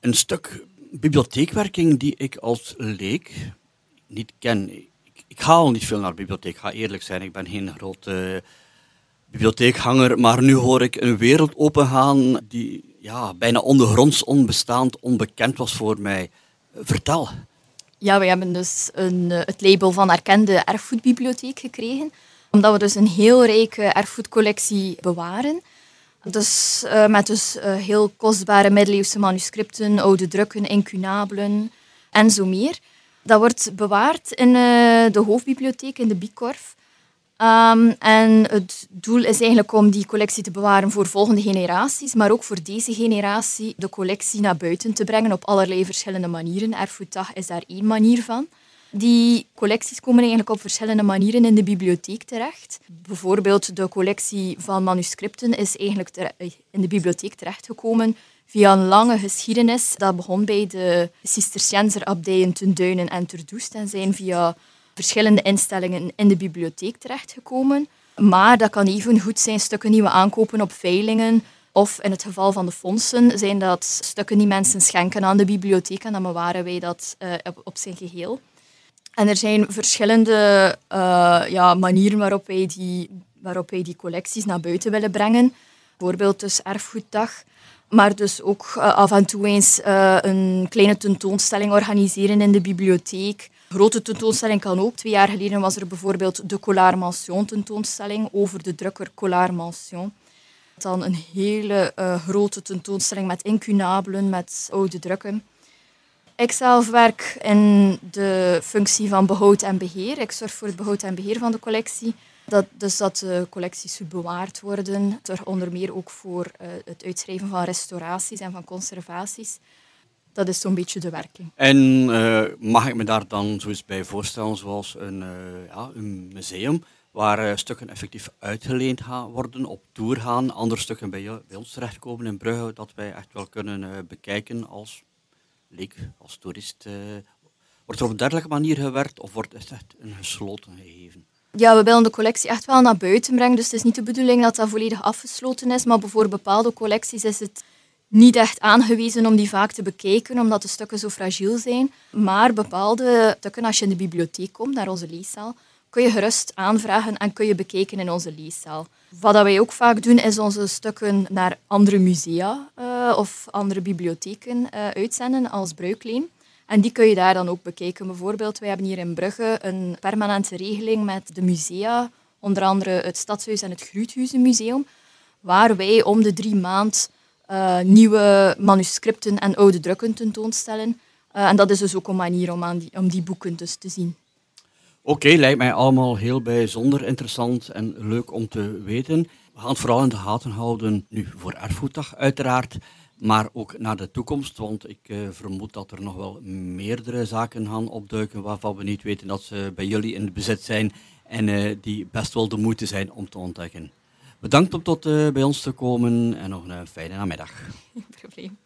een stuk bibliotheekwerking die ik als leek niet ken. Ik, ik ga al niet veel naar de bibliotheek, ga eerlijk zijn. Ik ben geen grote bibliotheekhanger, maar nu hoor ik een wereld opengaan die ja, bijna ondergronds, onbestaand, onbekend was voor mij. Vertel. Ja, we hebben dus een, het label van erkende erfgoedbibliotheek gekregen, omdat we dus een heel rijke erfgoedcollectie bewaren. Dus, uh, met dus uh, heel kostbare middeleeuwse manuscripten, oude drukken, incunabelen en zo meer. Dat wordt bewaard in uh, de hoofdbibliotheek in de Bikorf. Um, en het doel is eigenlijk om die collectie te bewaren voor volgende generaties, maar ook voor deze generatie de collectie naar buiten te brengen op allerlei verschillende manieren. Erfgoeddag is daar één manier van. Die collecties komen eigenlijk op verschillende manieren in de bibliotheek terecht. Bijvoorbeeld de collectie van manuscripten is eigenlijk in de bibliotheek terechtgekomen via een lange geschiedenis. Dat begon bij de Cisterciënzer-abdijen ten Duinen en ter Doest en zijn via verschillende instellingen in de bibliotheek terechtgekomen. Maar dat kan even goed zijn stukken die we aankopen op veilingen of in het geval van de fondsen zijn dat stukken die mensen schenken aan de bibliotheek en dan bewaren wij dat op, op zijn geheel. En er zijn verschillende uh, ja, manieren waarop wij, die, waarop wij die collecties naar buiten willen brengen. Bijvoorbeeld dus Erfgoeddag. Maar dus ook uh, af en toe eens uh, een kleine tentoonstelling organiseren in de bibliotheek. Grote tentoonstelling kan ook. Twee jaar geleden was er bijvoorbeeld de Collard Mansion tentoonstelling over de drukker Collard Mansion. Dan een hele grote tentoonstelling met incunabelen, met oude drukken. Ik zelf werk in de functie van behoud en beheer. Ik zorg voor het behoud en beheer van de collectie. Dat, dus dat de collecties bewaard worden. Ter onder meer ook voor uh, het uitschrijven van restauraties en van conservaties. Dat is zo'n beetje de werking. En uh, mag ik me daar dan zoiets bij voorstellen, zoals een, uh, ja, een museum, waar stukken effectief uitgeleend gaan worden, op tour gaan, andere stukken bij, bij ons terechtkomen in Brugge, dat wij echt wel kunnen bekijken als leek als toerist. Uh, wordt er op een dergelijke manier gewerkt of wordt het echt een gesloten gegeven? Ja, we willen de collectie echt wel naar buiten brengen. Dus het is niet de bedoeling dat dat volledig afgesloten is. Maar voor bepaalde collecties is het niet echt aangewezen om die vaak te bekijken, omdat de stukken zo fragiel zijn. Maar bepaalde stukken, als je in de bibliotheek komt, naar onze leeszaal, kun je gerust aanvragen en kun je bekijken in onze leeszaal. Wat wij ook vaak doen, is onze stukken naar andere musea uh, of andere bibliotheken uh, uitzenden als bruikleen. En die kun je daar dan ook bekijken. Bijvoorbeeld, wij hebben hier in Brugge een permanente regeling met de musea, onder andere het Stadshuis en het Gruuthuizenmuseum, waar wij om de drie maand uh, nieuwe manuscripten en oude drukken tentoonstellen. en dat is dus ook een manier om, aan die, om die boeken dus te zien. Oké, lijkt mij allemaal heel bijzonder interessant en leuk om te weten. We gaan het vooral in de gaten houden, nu voor Erfgoeddag uiteraard, maar ook naar de toekomst, want ik uh, vermoed dat er nog wel meerdere zaken gaan opduiken waarvan we niet weten dat ze bij jullie in bezit zijn en uh, die best wel de moeite zijn om te ontdekken. Bedankt om tot uh, bij ons te komen en nog een fijne namiddag. (laughs) Geen probleem.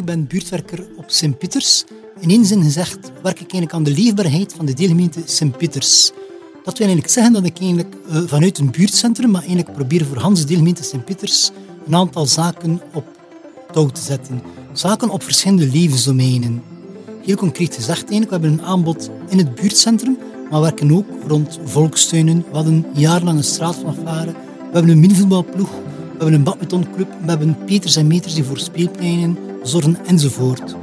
Ik ben buurtwerker op Sint-Pieters. In één zin gezegd werk ik eigenlijk aan de leefbaarheid van de deelgemeente Sint-Pieters. Dat wil eigenlijk zeggen dat ik eigenlijk uh, vanuit een buurtcentrum, maar eigenlijk probeer voor Hans de deelgemeente Sint-Pieters een aantal zaken op touw te zetten. Zaken op verschillende levensdomeinen. Heel concreet gezegd, eigenlijk, we hebben een aanbod in het buurtcentrum, maar we werken ook rond volkstuinen. We hadden jarenlang een straatfanfare. We hebben een minivoetbalploeg. We hebben een badmintonclub. We hebben Peters en Meters die voor speelpleinen zorgen enzovoort.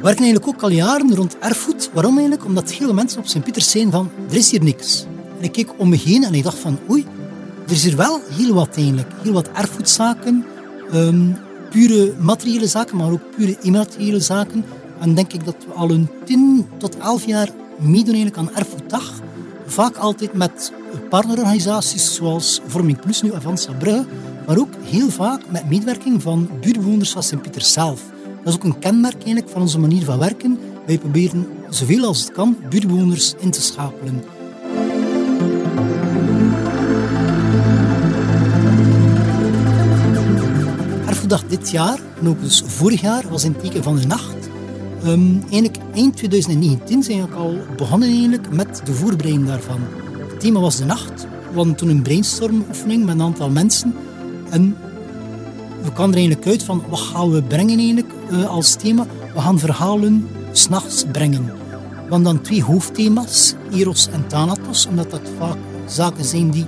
We werken eigenlijk ook al jaren rond erfgoed. Waarom eigenlijk? Omdat veel mensen op Sint-Pieters zijn van, er is hier niks. En ik keek om me heen en ik dacht van, oei, er is hier wel heel wat eigenlijk. Heel wat erfgoedzaken, um, pure materiële zaken, maar ook pure immateriële zaken. En denk ik dat we al een 10 tot 11 jaar meedoen eigenlijk aan Erfgoeddag. Vaak altijd met partnerorganisaties zoals Vorming Plus, nu Avanza Brugge, maar ook heel vaak met medewerking van buurtbewoners van Sint-Pieter zelf. Dat is ook een kenmerk eigenlijk van onze manier van werken. Wij proberen zoveel als het kan buurtbewoners in te schakelen. Erfgoeddag dit jaar, en ook dus vorig jaar, was in teken van de nacht. Um, eigenlijk eind 2019 zijn we al begonnen eigenlijk met de voorbereiding daarvan. Het thema was de nacht. We hadden toen een brainstormoefening met een aantal mensen. En we kwamen er eigenlijk uit van wat gaan we brengen eigenlijk uh, als thema. We gaan verhalen s'nachts brengen. We hadden dan twee hoofdthema's, Eros en Thanatos, omdat dat vaak zaken zijn die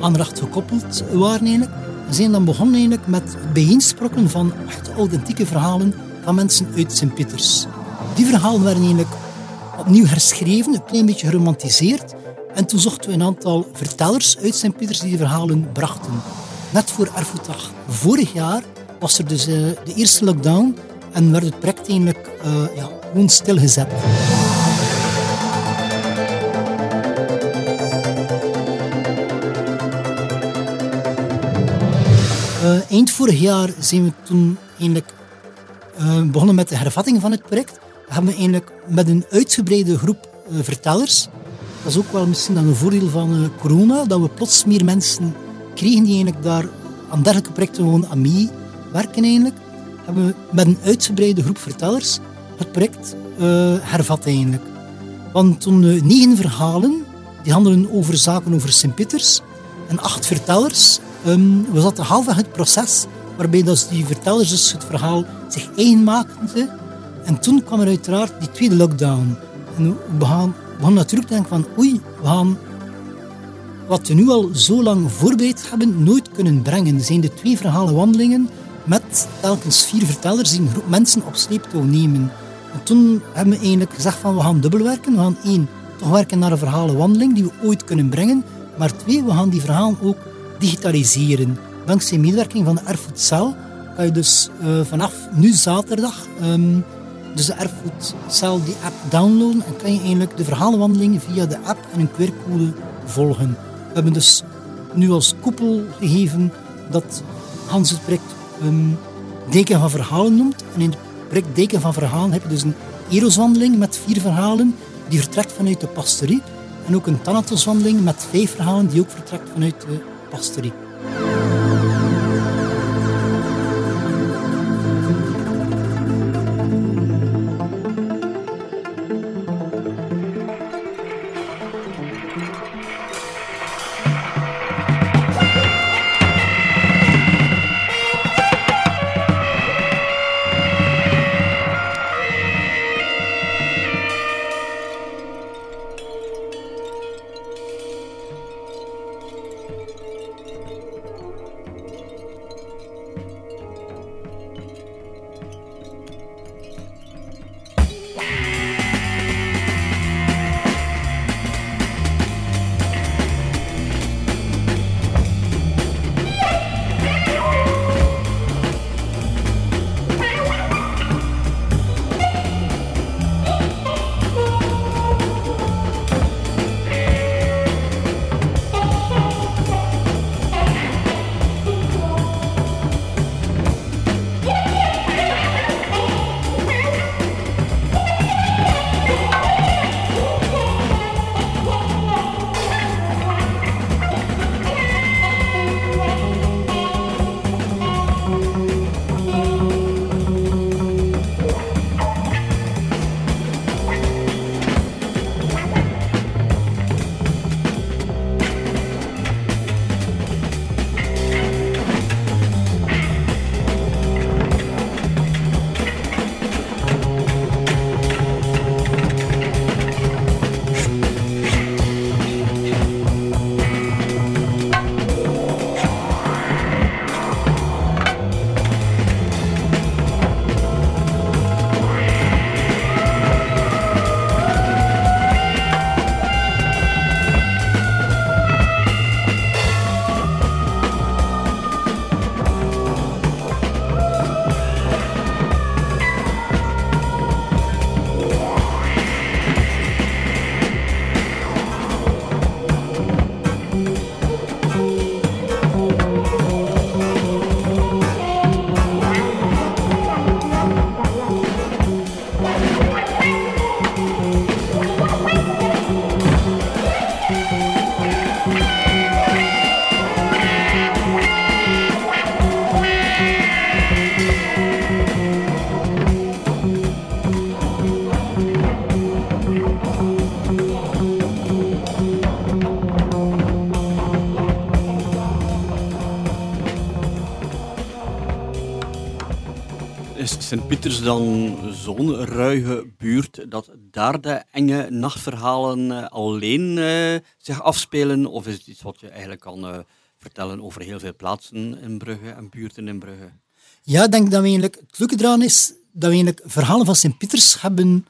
aan nacht gekoppeld waren eigenlijk. We zijn dan begonnen eigenlijk met het bijeensprokken van echt authentieke verhalen van mensen uit Sint-Pieters. Die verhalen werden eigenlijk opnieuw herschreven, een klein beetje geromantiseerd. En toen zochten we een aantal vertellers uit Sint-Pieters die die verhalen brachten. Net voor Erfgoeddag vorig jaar was er dus uh, de eerste lockdown en werd het project eigenlijk uh, ja, gewoon stilgezet. Uh, eind vorig jaar zijn we toen eigenlijk begonnen met de hervatting van het project. We hebben eigenlijk met een uitgebreide groep vertellers, dat is ook wel misschien dan een voordeel van uh, corona, dat we plots meer mensen kregen die eigenlijk daar aan dergelijke projecten gewoon aan meewerken eigenlijk, hebben we met een uitgebreide groep vertellers het project hervat eigenlijk. Want toen negen verhalen, die handelen over zaken over Sint-Pieters, en acht vertellers, um, we zaten half het proces waarbij dat die vertellers dus het verhaal zich eigen maakten. En toen kwam er uiteraard die tweede lockdown. En we gaan, gaan natuurlijk denken van oei, we gaan wat we nu al zo lang voorbereid hebben, nooit kunnen brengen. Zijn de twee verhalen wandelingen met telkens vier vertellers die een groep mensen op sleeptouw nemen. En toen hebben we eigenlijk gezegd van we gaan dubbelwerken. We gaan één, toch werken naar een verhalenwandeling die we ooit kunnen brengen. Maar twee, we gaan die verhalen ook digitaliseren dankzij medewerking van de Erfgoedcel kan je dus uh, vanaf nu zaterdag um, dus de Erfgoedcel die app downloaden en kan je eigenlijk de verhalenwandelingen via de app en een QR-code volgen. We hebben dus nu als koepel gegeven dat Hans het project um, Deken van Verhalen noemt. En in het project Deken van Verhalen heb je dus een eroswandeling met vier verhalen die vertrekt vanuit de pastorie. En ook een Thanatoswandeling met vijf verhalen die ook vertrekt vanuit de pastorie. Sint-Pieters dan zo'n ruige buurt dat daar de enge nachtverhalen uh, alleen uh, zich afspelen? Of is het iets wat je eigenlijk kan uh, vertellen over heel veel plaatsen in Brugge en buurten in Brugge? Ja, ik denk dat we eigenlijk, het leuke eraan is dat we eigenlijk verhalen van Sint-Pieters hebben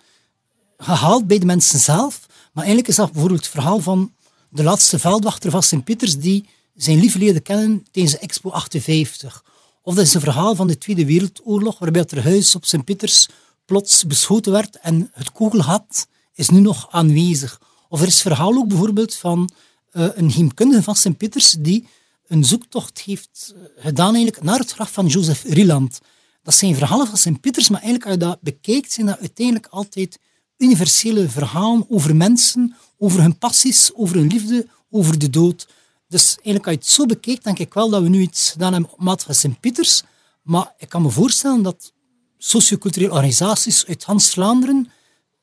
gehaald bij de mensen zelf. Maar eigenlijk is dat bijvoorbeeld het verhaal van de laatste veldwachter van Sint-Pieters die zijn lief leerde kennen tijdens de Expo 58. Of dat is een verhaal van de Tweede Wereldoorlog, waarbij het huis op Sint-Pieters plots beschoten werd en het kogelgat is nu nog aanwezig. Of er is verhaal ook bijvoorbeeld van uh, een heemkundige van Sint-Pieters die een zoektocht heeft eh, gedaan eigenlijk naar het graf van Jozef Rieland. Dat zijn verhalen van Sint-Pieters, maar eigenlijk als je dat bekijkt, zijn dat uiteindelijk altijd universele verhalen over mensen, over hun passies, over hun liefde, over de dood. Dus eigenlijk als je het zo bekijkt, denk ik wel dat we nu iets gedaan hebben op maat van Sint-Pieters. Maar ik kan me voorstellen dat socioculturele organisaties uit Hans-Vlaanderen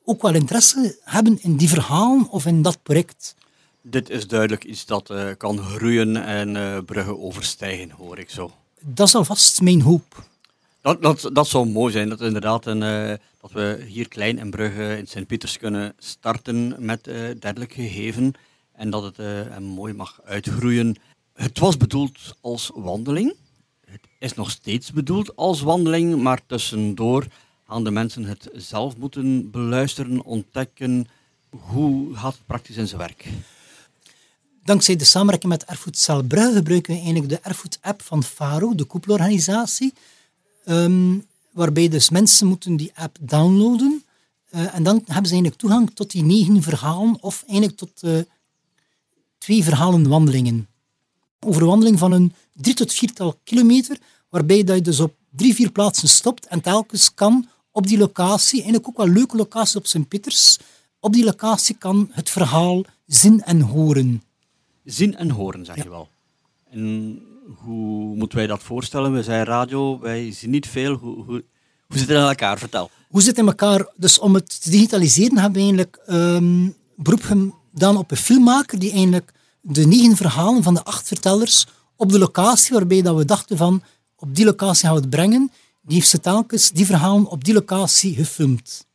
ook wel interesse hebben in die verhalen of in dat project. Dit is duidelijk iets dat uh, kan groeien en uh, bruggen overstijgen, hoor ik zo. Dat is alvast mijn hoop. Dat, dat, dat zou mooi zijn, dat, inderdaad een, uh, dat we hier klein in Brugge in Sint-Pieters kunnen starten met dergelijke gegeven en dat het uh, mooi mag uitgroeien. Het was bedoeld als wandeling. Het is nog steeds bedoeld als wandeling, maar tussendoor gaan de mensen het zelf moeten beluisteren, ontdekken. Hoe gaat het praktisch in zijn werk? Dankzij de samenwerking met Erfgoed Celbrugge gebruiken we eigenlijk de Erfgoed-app van FARO, de koepelorganisatie, um, waarbij dus mensen moeten die app downloaden. Uh, en dan hebben ze eigenlijk toegang tot die negen verhalen of eigenlijk tot uh, twee verhalen wandelingen. Over een wandeling van een drie tot viertal kilometer, waarbij dat je dus op drie, vier plaatsen stopt en telkens kan op die locatie, eigenlijk ook wel een leuke locatie op Sint-Pieters, op die locatie kan het verhaal zien en horen. Zien en horen, zeg je wel. En hoe moeten wij dat voorstellen? We zijn radio, wij zien niet veel. Hoe, hoe, hoe zit het in elkaar? Vertel. Hoe zit het in elkaar? Dus om het te digitaliseren hebben we eigenlijk um, beroep dan op een filmmaker die eigenlijk de negen verhalen van de acht vertellers op de locatie waarbij dat we dachten van op die locatie gaan we het brengen, die heeft ze telkens die verhalen op die locatie gefilmd.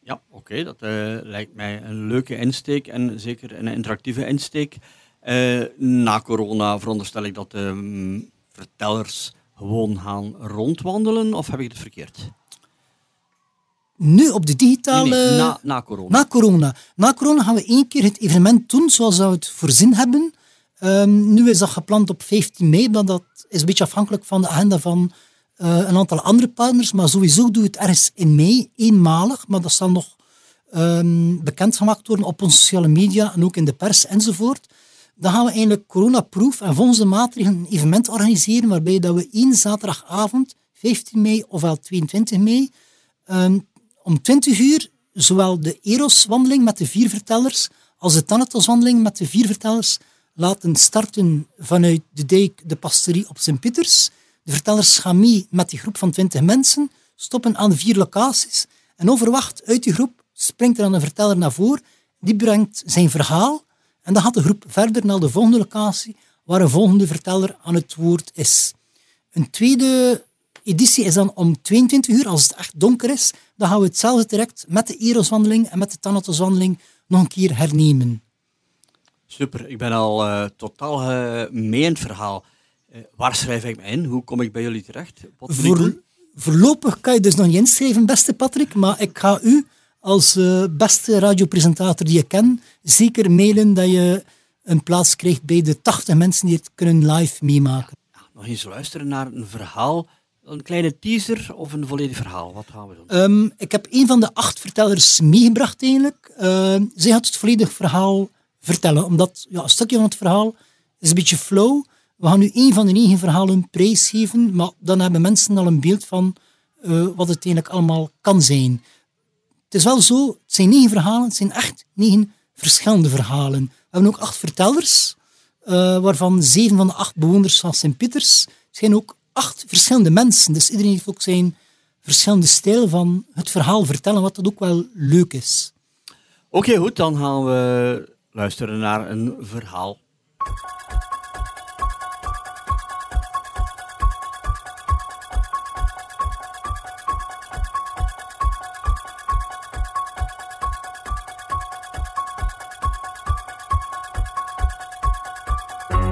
Ja, oké, dat uh, lijkt mij een leuke insteek en zeker een interactieve insteek. Uh, na corona veronderstel ik dat de um, vertellers gewoon gaan rondwandelen, of heb ik het verkeerd? Nu op de digitale... Nee, nee, na, na, corona. Na corona. Na corona gaan we één keer het evenement doen zoals we het voorzien hebben. Um, nu is dat gepland op 15 mei, maar dat is een beetje afhankelijk van de agenda van uh, een aantal andere partners. Maar sowieso doen we het ergens in mei, eenmalig. Maar dat zal nog um, bekendgemaakt worden op onze sociale media en ook in de pers enzovoort. Dan gaan we eigenlijk coronaproof en volgens de maatregelen een evenement organiseren waarbij dat we één zaterdagavond, 15 mei ofwel 22 mei, um, om 20 uur zowel de Eros-wandeling met de vier vertellers als de Thanatos-wandeling met de vier vertellers laten starten vanuit de dijk de pastorie op Sint-Pieters. De vertellers gaan mee met die groep van 20 mensen, stoppen aan vier locaties en overwacht uit die groep springt er dan een verteller naar voren, die brengt zijn verhaal en dan gaat de groep verder naar de volgende locatie waar een volgende verteller aan het woord is. Een tweede editie is dan om 22 uur, als het echt donker is. Dan gaan we hetzelfde direct met de Eroswandeling en met de Thanatoswandeling nog een keer hernemen. Super, ik ben al uh, totaal uh, mee in het verhaal. Uh, waar schrijf ik me in? Hoe kom ik bij jullie terecht? Voor, voorlopig kan je dus nog niet inschrijven, beste Patrick, maar ik ga u als beste radiopresentator die je ken zeker mailen dat je een plaats krijgt bij de 80 mensen die het kunnen live meemaken. nog eens luisteren naar een verhaal een kleine teaser of een volledig verhaal? Wat gaan we doen? Um, ik heb een van de acht vertellers meegebracht eigenlijk. Uh, zij had het volledige verhaal vertellen, omdat ja, een stukje van het verhaal is een beetje flow. We gaan nu één van de negen verhalen prijsgeven, maar dan hebben mensen al een beeld van uh, wat het eigenlijk allemaal kan zijn. Het is wel zo, het zijn negen verhalen, het zijn echt negen verschillende verhalen. We hebben ook acht vertellers, uh, waarvan zeven van de acht bewoners van Sint-Pieters zijn ook acht verschillende mensen. Dus iedereen heeft ook zijn verschillende stijl van het verhaal vertellen, wat dat ook wel leuk is. Oké, goed, dan gaan we luisteren naar een verhaal.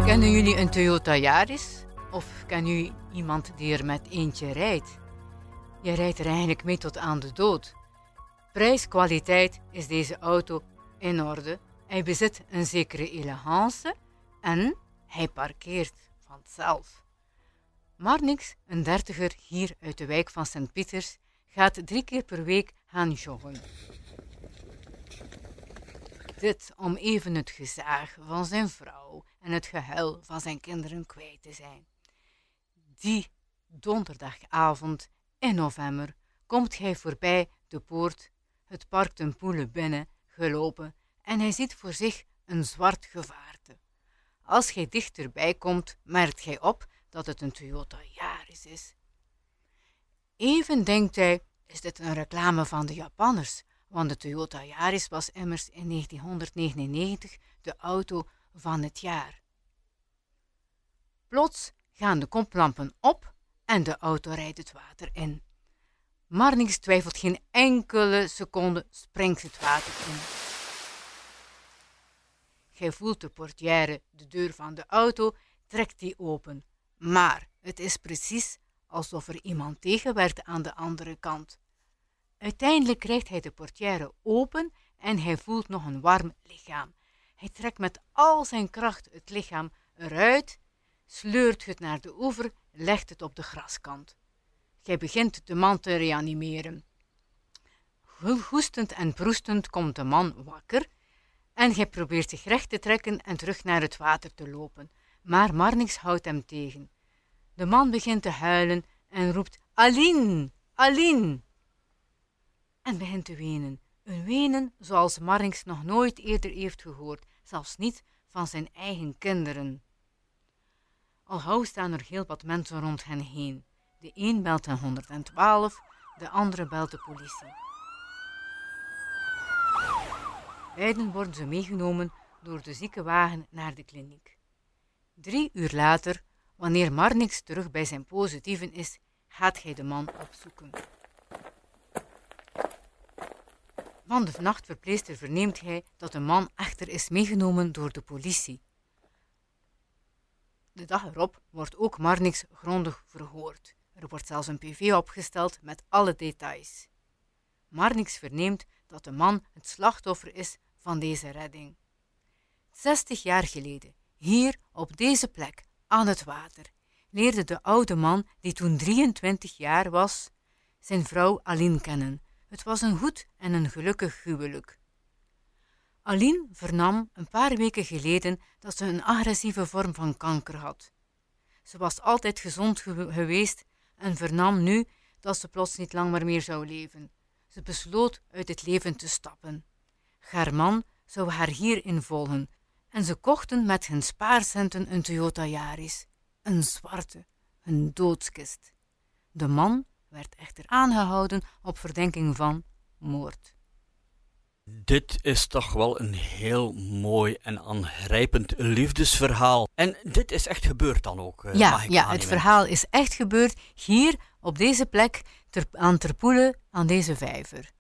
Kennen jullie een Toyota Yaris? Of ken u iemand die er met eentje rijdt? Je rijdt er eigenlijk mee tot aan de dood. Prijs-kwaliteit is deze auto in orde. Hij bezit een zekere elegance en hij parkeert vanzelf. Marnix, een dertiger hier uit de wijk van Sint-Pieters, gaat drie keer per week gaan joggen. Dit om even het gezaag van zijn vrouw en het gehuil van zijn kinderen kwijt te zijn. Die donderdagavond in november komt hij voorbij de poort, het park ten Poele binnen, gelopen en hij ziet voor zich een zwart gevaarte. Als hij dichterbij komt, merkt hij op dat het een Toyota Yaris is. Even denkt hij, is dit een reclame van de Japanners? Want de Toyota Yaris was immers in 1999 de auto van het jaar. Plots gaan de koplampen op en de auto rijdt het water in. Marnix twijfelt geen enkele seconde, springt het water in. Gij voelt de portière, de deur van de auto, trekt die open. Maar het is precies alsof er iemand tegenwerkt aan de andere kant. Uiteindelijk krijgt hij de portière open en hij voelt nog een warm lichaam. Hij trekt met al zijn kracht het lichaam eruit, sleurt het naar de oever, legt het op de graskant. Gij begint de man te reanimeren. Hoestend en proestend komt de man wakker en gij probeert zich recht te trekken en terug naar het water te lopen. Maar Marnix houdt hem tegen. De man begint te huilen en roept Aline, Aline en begint te wenen. Een wenen zoals Marnix nog nooit eerder heeft gehoord, zelfs niet van zijn eigen kinderen. Al gauw staan er heel wat mensen rond hen heen. De een belt een 112, de andere belt de politie. Beiden worden ze meegenomen door de ziekenwagen naar de kliniek. Drie uur later, wanneer Marnix terug bij zijn positieven is, gaat hij de man opzoeken. Van de nachtverpleester verneemt hij dat de man echter is meegenomen door de politie. De dag erop wordt ook Marnix grondig verhoord. Er wordt zelfs een PV opgesteld met alle details. Marnix verneemt dat de man het slachtoffer is van deze redding. 60 jaar geleden, hier op deze plek, aan het water, leerde de oude man, die toen 23 jaar was, zijn vrouw Aline kennen. Het was een goed en een gelukkig huwelijk. Aline vernam een paar weken geleden dat ze een agressieve vorm van kanker had. Ze was altijd gezond geweest en vernam nu dat ze plots niet lang meer zou leven. Ze besloot uit het leven te stappen. Haar man zou haar hierin volgen en ze kochten met hun spaarcenten een Toyota Yaris, een zwarte, een doodskist. De man werd echter aangehouden op verdenking van moord. Dit is toch wel een heel mooi en aangrijpend liefdesverhaal. En dit is echt gebeurd dan ook? Uh, ja, ja het verhaal is echt gebeurd hier op deze plek ter, aan Terpoelen aan deze vijver.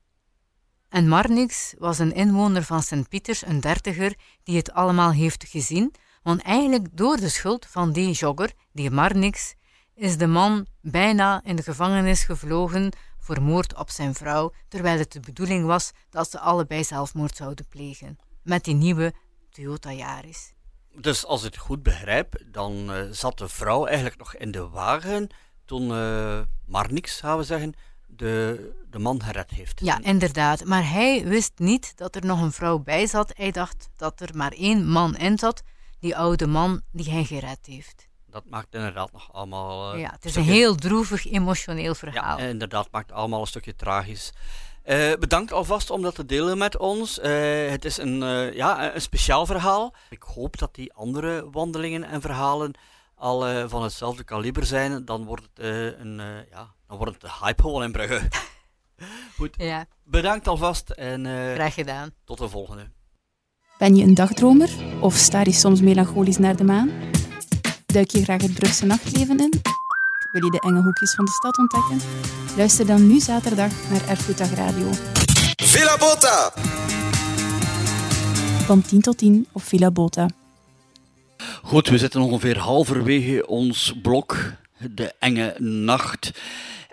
En Marnix was een inwoner van Sint-Pieters, een dertiger, die het allemaal heeft gezien, want eigenlijk door de schuld van die jogger, die Marnix, is de man bijna in de gevangenis gevlogen voor moord op zijn vrouw, terwijl het de bedoeling was dat ze allebei zelfmoord zouden plegen. Met die nieuwe Toyota Yaris. Dus als ik het goed begrijp, dan uh, zat de vrouw eigenlijk nog in de wagen toen uh, maar niks, gaan we zeggen, de, de man gered heeft. Ja, inderdaad. Maar hij wist niet dat er nog een vrouw bij zat. Hij dacht dat er maar één man in zat, die oude man die hij gered heeft dat maakt inderdaad nog allemaal... Uh, ja, het is een heel droevig, emotioneel verhaal. Ja, inderdaad, maakt allemaal een stukje tragisch. Uh, bedankt alvast om dat te delen met ons. Uh, het is een, ja, een speciaal verhaal. Ik hoop dat die andere wandelingen en verhalen al van hetzelfde kaliber zijn. Dan wordt het, een, ja, dan wordt het de hype gewoon in Brugge. (laughs) Goed, ja. bedankt alvast en Graag gedaan. tot de volgende. Ben je een dagdromer of staar je soms melancholisch naar de maan? Duik je graag het Brugse nachtleven in? Wil je de enge hoekjes van de stad ontdekken? Luister dan nu zaterdag naar Erfgoeddag Radio. Villa Bota! Van 10 tot 10 op Villa Bota. Goed, we zitten ongeveer halverwege ons blok, de enge nacht.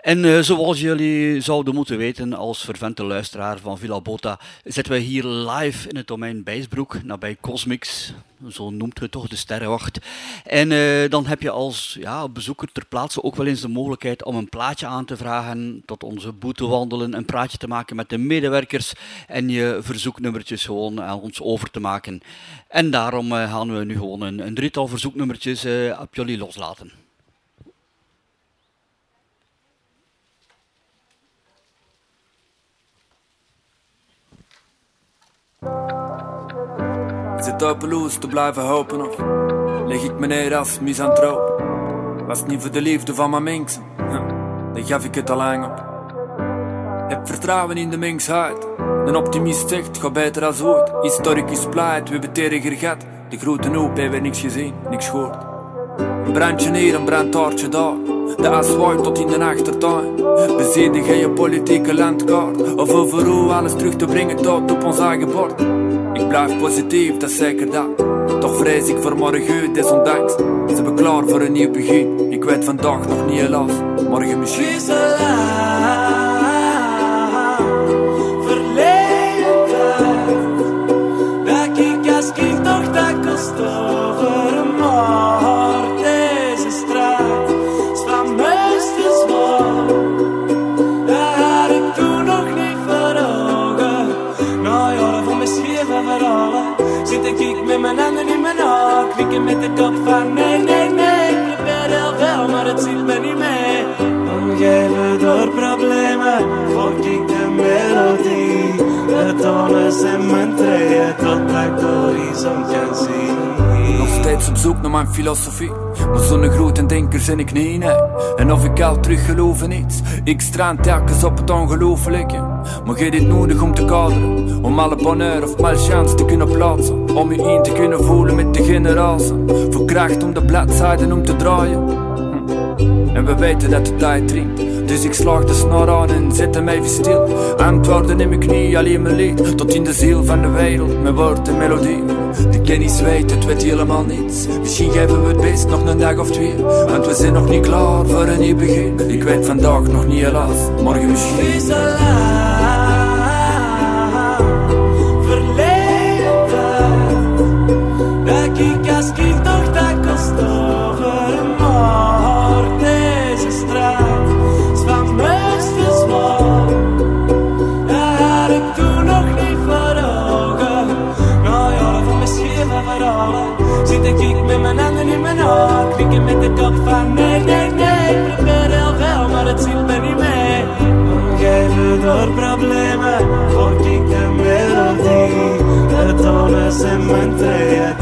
En uh, zoals jullie zouden moeten weten als vervente luisteraar van Villa Bota, zitten wij hier live in het domein Bijsbroek, nabij Cosmix. Zo noemt het toch de sterrenwacht. En uh, dan heb je als ja, bezoeker ter plaatse ook wel eens de mogelijkheid om een plaatje aan te vragen, tot onze boete wandelen, een praatje te maken met de medewerkers en je verzoeknummertjes gewoon aan ons over te maken. En daarom uh, gaan we nu gewoon een, een drietal verzoeknummertjes op jullie loslaten. Zit op loes te blijven hopen of leg ik me neer als misantroop? Was het niet voor de liefde van mijn mensen, dan gaf ik het al lang op. Heb vertrouwen in de mensheid. Een optimist zegt, ga beter als ooit. Historicus pleit, we hebben terriger gat. De grote hoop hebben niks gezien, niks gehoord. Een brandje hier, een brandtaartje daar. De asfalt tot in de achtertuin. Bezedig je politieke landkaart. Of over hoe alles terug te brengen tot op ons eigen bord. Ik blijf positief, dat is zeker dat. Toch vrees ik voor morgen, desondanks. Ze we klaar voor een nieuw begin. Ik weet vandaag nog niet helaas, morgen misschien. Kop van nee, nee, nee. Ik probeer heel veel, maar het ziet me niet mee. Omgeven door problemen, volg ik de melodie. De tonen zijn mijn treden, totdat ik de horizon kan zien. Nog steeds op zoek naar mijn filosofie. Maar zo'n grote denker zijn ik niet. En of ik al terug geloof in iets. Ik strand telkens op het ongelofelijke. Maar jij dit nodig om te kaderen. Om alle bonheur of malchance te kunnen plaatsen. Om je in te kunnen voelen met de generatie. Voor kracht om de bladzijden om te draaien. Hm. En we weten dat de tijd dringt. Dus ik slag de snor aan en zet hem even stil. Antwoorden in mijn knie, alleen mijn lied. Tot in de ziel van de wereld, mijn woord en melodie. De kennis weet, het weet helemaal niets. Misschien geven we het best nog een dag of twee. Want we zijn nog niet klaar voor een nieuw begin. Ik weet vandaag nog niet helaas, morgen misschien. Dat ik als kind toch dat kost over een moord. Deze straat is van meesters Dat had ik toen nog niet voor ogen. Nou ja, van mijn scheve verhalen zit ik met mijn handen in mijn oog. Knikken met de kop van nee, nee, nee. Ik probeer heel veel, maar het ziet me niet mee. Omgeven door problemen, ik melodie. De tonen zijn mijn treden,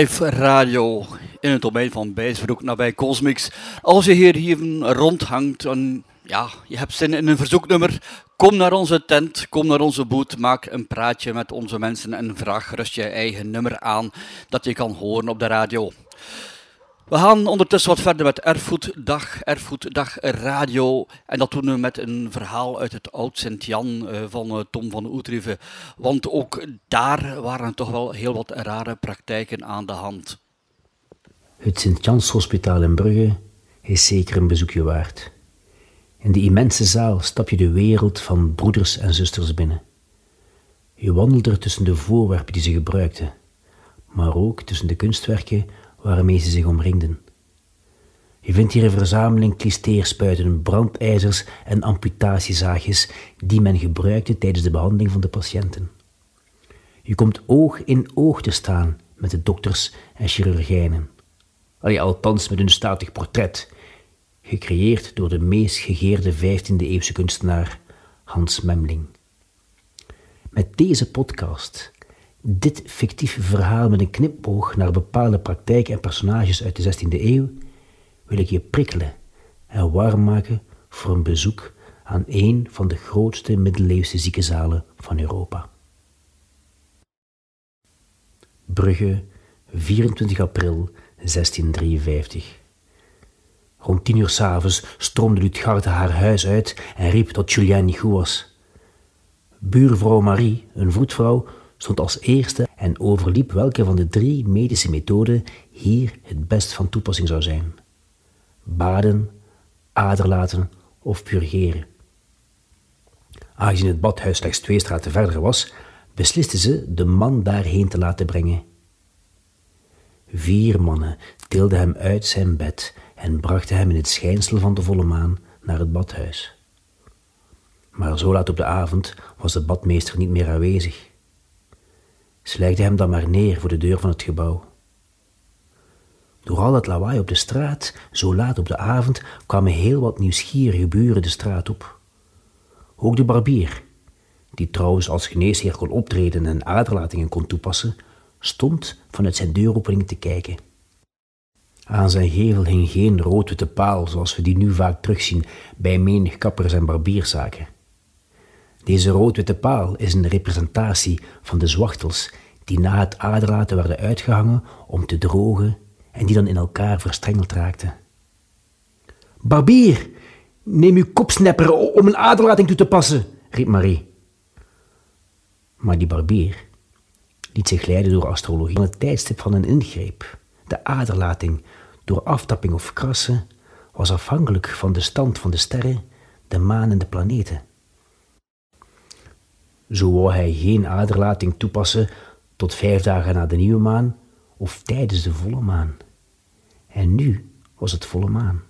live radio in het domein van Bijsbroek nabij Cosmix. Als je hier, hier rondhangt en ja, je hebt zin in een verzoeknummer, kom naar onze tent, kom naar onze boot, maak een praatje met onze mensen en vraag gerust je eigen nummer aan dat je kan horen op de radio. We gaan ondertussen wat verder met Erfgoeddag, Erfgoeddag Radio. En dat doen we met een verhaal uit het Oud Sint-Jan eh, van eh, Tom van Oetrieven. Want ook daar waren toch wel heel wat rare praktijken aan de hand. Het Sint-Jans Hospitaal in Brugge is zeker een bezoekje waard. In die immense zaal stap je de wereld van broeders en zusters binnen. Je wandelt er tussen de voorwerpen die ze gebruikten, maar ook tussen de kunstwerken waarmee ze zich omringden. Je vindt hier een verzameling klisteerspuiten, brandijzers en amputatiezaagjes die men gebruikte tijdens de behandeling van de patiënten. Je komt oog in oog te staan met de dokters en chirurgijnen. Allee, althans met hun statig portret, gecreëerd door de meest gegeerde 15e-eeuwse kunstenaar Hans Memling. Met deze podcast, dit fictief verhaal met een knipoog naar bepaalde praktijken en personages uit de 16e eeuw, wil ik je prikkelen en warm maken voor een bezoek aan een van de grootste middeleeuwse ziekenzalen van Europa. Brugge, 24 april 1653. Rond tien uur s'avonds stroomde Lutgarde haar huis uit en riep dat Julien niet goed was. Buurvrouw Marie, een voetvrouw, stond als eerste en overliep welke van de drie medische methoden hier het best van toepassing zou zijn. Baden, aderlaten of purgeren. Aangezien het badhuis slechts twee straten verder was, besliste ze de man daarheen te laten brengen. Vier mannen tilden hem uit zijn bed en brachten hem in het schijnsel van de volle maan naar het badhuis. Maar zo laat op de avond was de badmeester niet meer aanwezig. Ze hem dan maar neer voor de deur van het gebouw. Door al dat lawaai op de straat, zo laat op de avond, kwamen heel wat nieuwsgierige buren de straat op. Ook de barbier, die trouwens als geneesheer kon optreden en aderlatingen kon toepassen, stond vanuit zijn deuropening te kijken. Aan zijn gevel hing geen rood-witte paal zoals we die nu vaak terugzien bij menig kappers en barbierszaken. Deze rood-witte paal is een representatie van de zwachtels die na het aderlaten werden uitgehangen om te drogen en die dan in elkaar verstrengeld raakten. Barbier, neem uw kopsnepper om een aderlating toe te passen, riep Marie. Maar die barbier liet zich leiden door astrologie van het tijdstip van een ingreep. De aderlating door aftapping of krassen was afhankelijk van de stand van de sterren, de maan en de planeten. Zo wou hij geen aderlating toepassen tot vijf dagen na de nieuwe maan of tijdens de volle maan. En nu was het volle maan.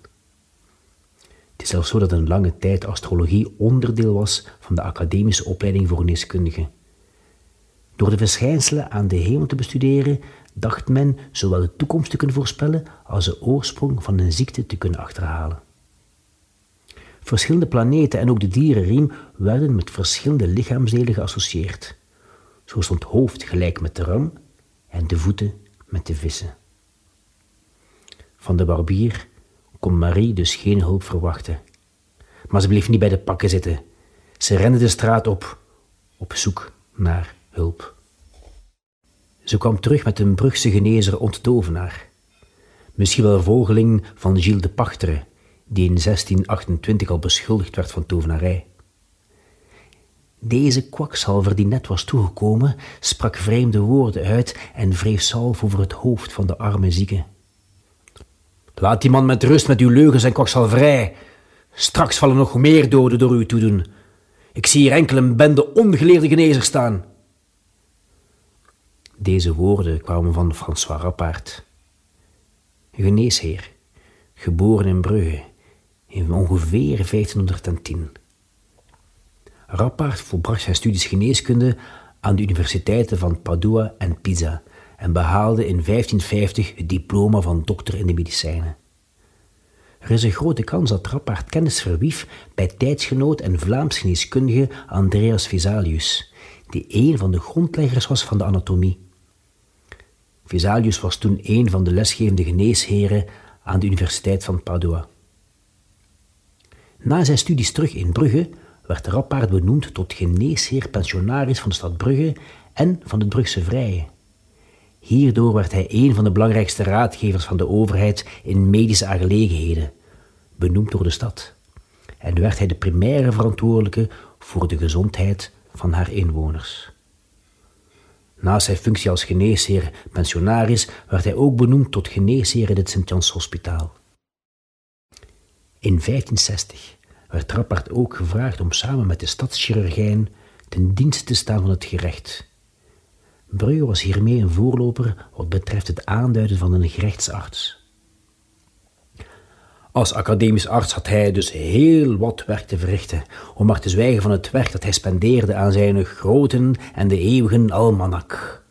Het is zelfs zo dat een lange tijd astrologie onderdeel was van de academische opleiding voor geneeskundigen. Door de verschijnselen aan de hemel te bestuderen, dacht men zowel de toekomst te kunnen voorspellen als de oorsprong van een ziekte te kunnen achterhalen. Verschillende planeten en ook de dierenriem werden met verschillende lichaamsdelen geassocieerd. Zo stond hoofd gelijk met de ram en de voeten met de vissen. Van de barbier kon Marie dus geen hulp verwachten. Maar ze bleef niet bij de pakken zitten. Ze rende de straat op, op zoek naar hulp. Ze kwam terug met een Brugse genezer onttovenaar. Misschien wel volgeling van Gilles de Pachtere, die in 1628 al beschuldigd werd van tovenarij. Deze kwakzalver die net was toegekomen, sprak vreemde woorden uit en wreef zalf over het hoofd van de arme zieke. Laat die man met rust met uw leugens en kwakzalverij. Straks vallen nog meer doden door uw toedoen. Ik zie hier enkel een bende ongeleerde genezers staan. Deze woorden kwamen van François Rappaert. Geneesheer, geboren in Brugge in ongeveer 1510. Rappaert volbracht zijn studies geneeskunde aan de universiteiten van Padua en Pisa en behaalde in 1550 het diploma van dokter in de medicijnen. Er is een grote kans dat Rappaert kennis verwief bij tijdsgenoot en Vlaams geneeskundige Andreas Vesalius, die een van de grondleggers was van de anatomie. Vesalius was toen een van de lesgevende geneesheren aan de Universiteit van Padua. Na zijn studies terug in Brugge werd Rappaert benoemd tot geneesheer pensionaris van de stad Brugge en van het Brugse Vrije. Hierdoor werd hij een van de belangrijkste raadgevers van de overheid in medische aangelegenheden, benoemd door de stad. En werd hij de primaire verantwoordelijke voor de gezondheid van haar inwoners. Naast zijn functie als geneesheer pensionaris werd hij ook benoemd tot geneesheer in het Sint-Jans Hospitaal. In 1560 werd Trappert ook gevraagd om samen met de stadschirurgijn ten dienste te staan van het gerecht. Brugge was hiermee een voorloper wat betreft het aanduiden van een gerechtsarts. Als academisch arts had hij dus heel wat werk te verrichten, om maar te zwijgen van het werk dat hij spendeerde aan zijn groten en de eeuwige almanak.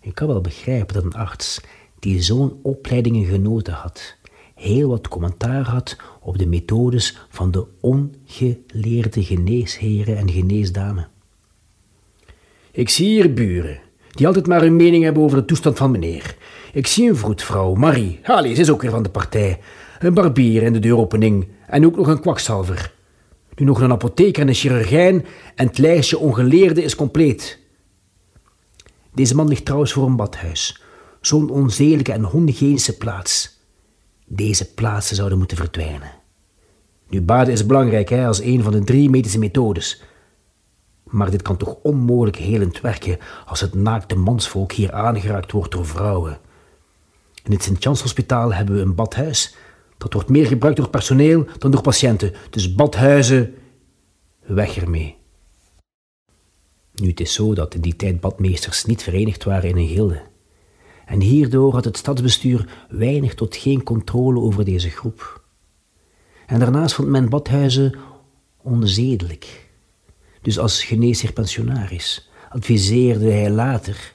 Ik kan wel begrijpen dat een arts die zo'n opleidingen genoten had, heel wat commentaar had op de methodes van de ongeleerde geneesheren en geneesdame. Ik zie hier buren, die altijd maar hun mening hebben over de toestand van meneer. Ik zie een vroedvrouw, Marie, Halie, ze is ook weer van de partij. Een barbier in de deuropening en ook nog een kwakzalver. Nu nog een apotheker en een chirurgijn en het lijstje ongeleerde is compleet. Deze man ligt trouwens voor een badhuis. Zo'n onzedelijke en onhygiënische plaats. Deze plaatsen zouden moeten verdwijnen. Nu, baden is belangrijk hè, als een van de drie medische methodes. Maar dit kan toch onmogelijk helend werken als het naakte mansvolk hier aangeraakt wordt door vrouwen. In het Sint-Jans Hospitaal hebben we een badhuis. Dat wordt meer gebruikt door personeel dan door patiënten. Dus badhuizen, weg ermee. Nu, het is zo dat in die tijd badmeesters niet verenigd waren in een gilde. En hierdoor had het stadsbestuur weinig tot geen controle over deze groep. En daarnaast vond men badhuizen onzedelijk. Dus als geneesheer pensionaris adviseerde hij later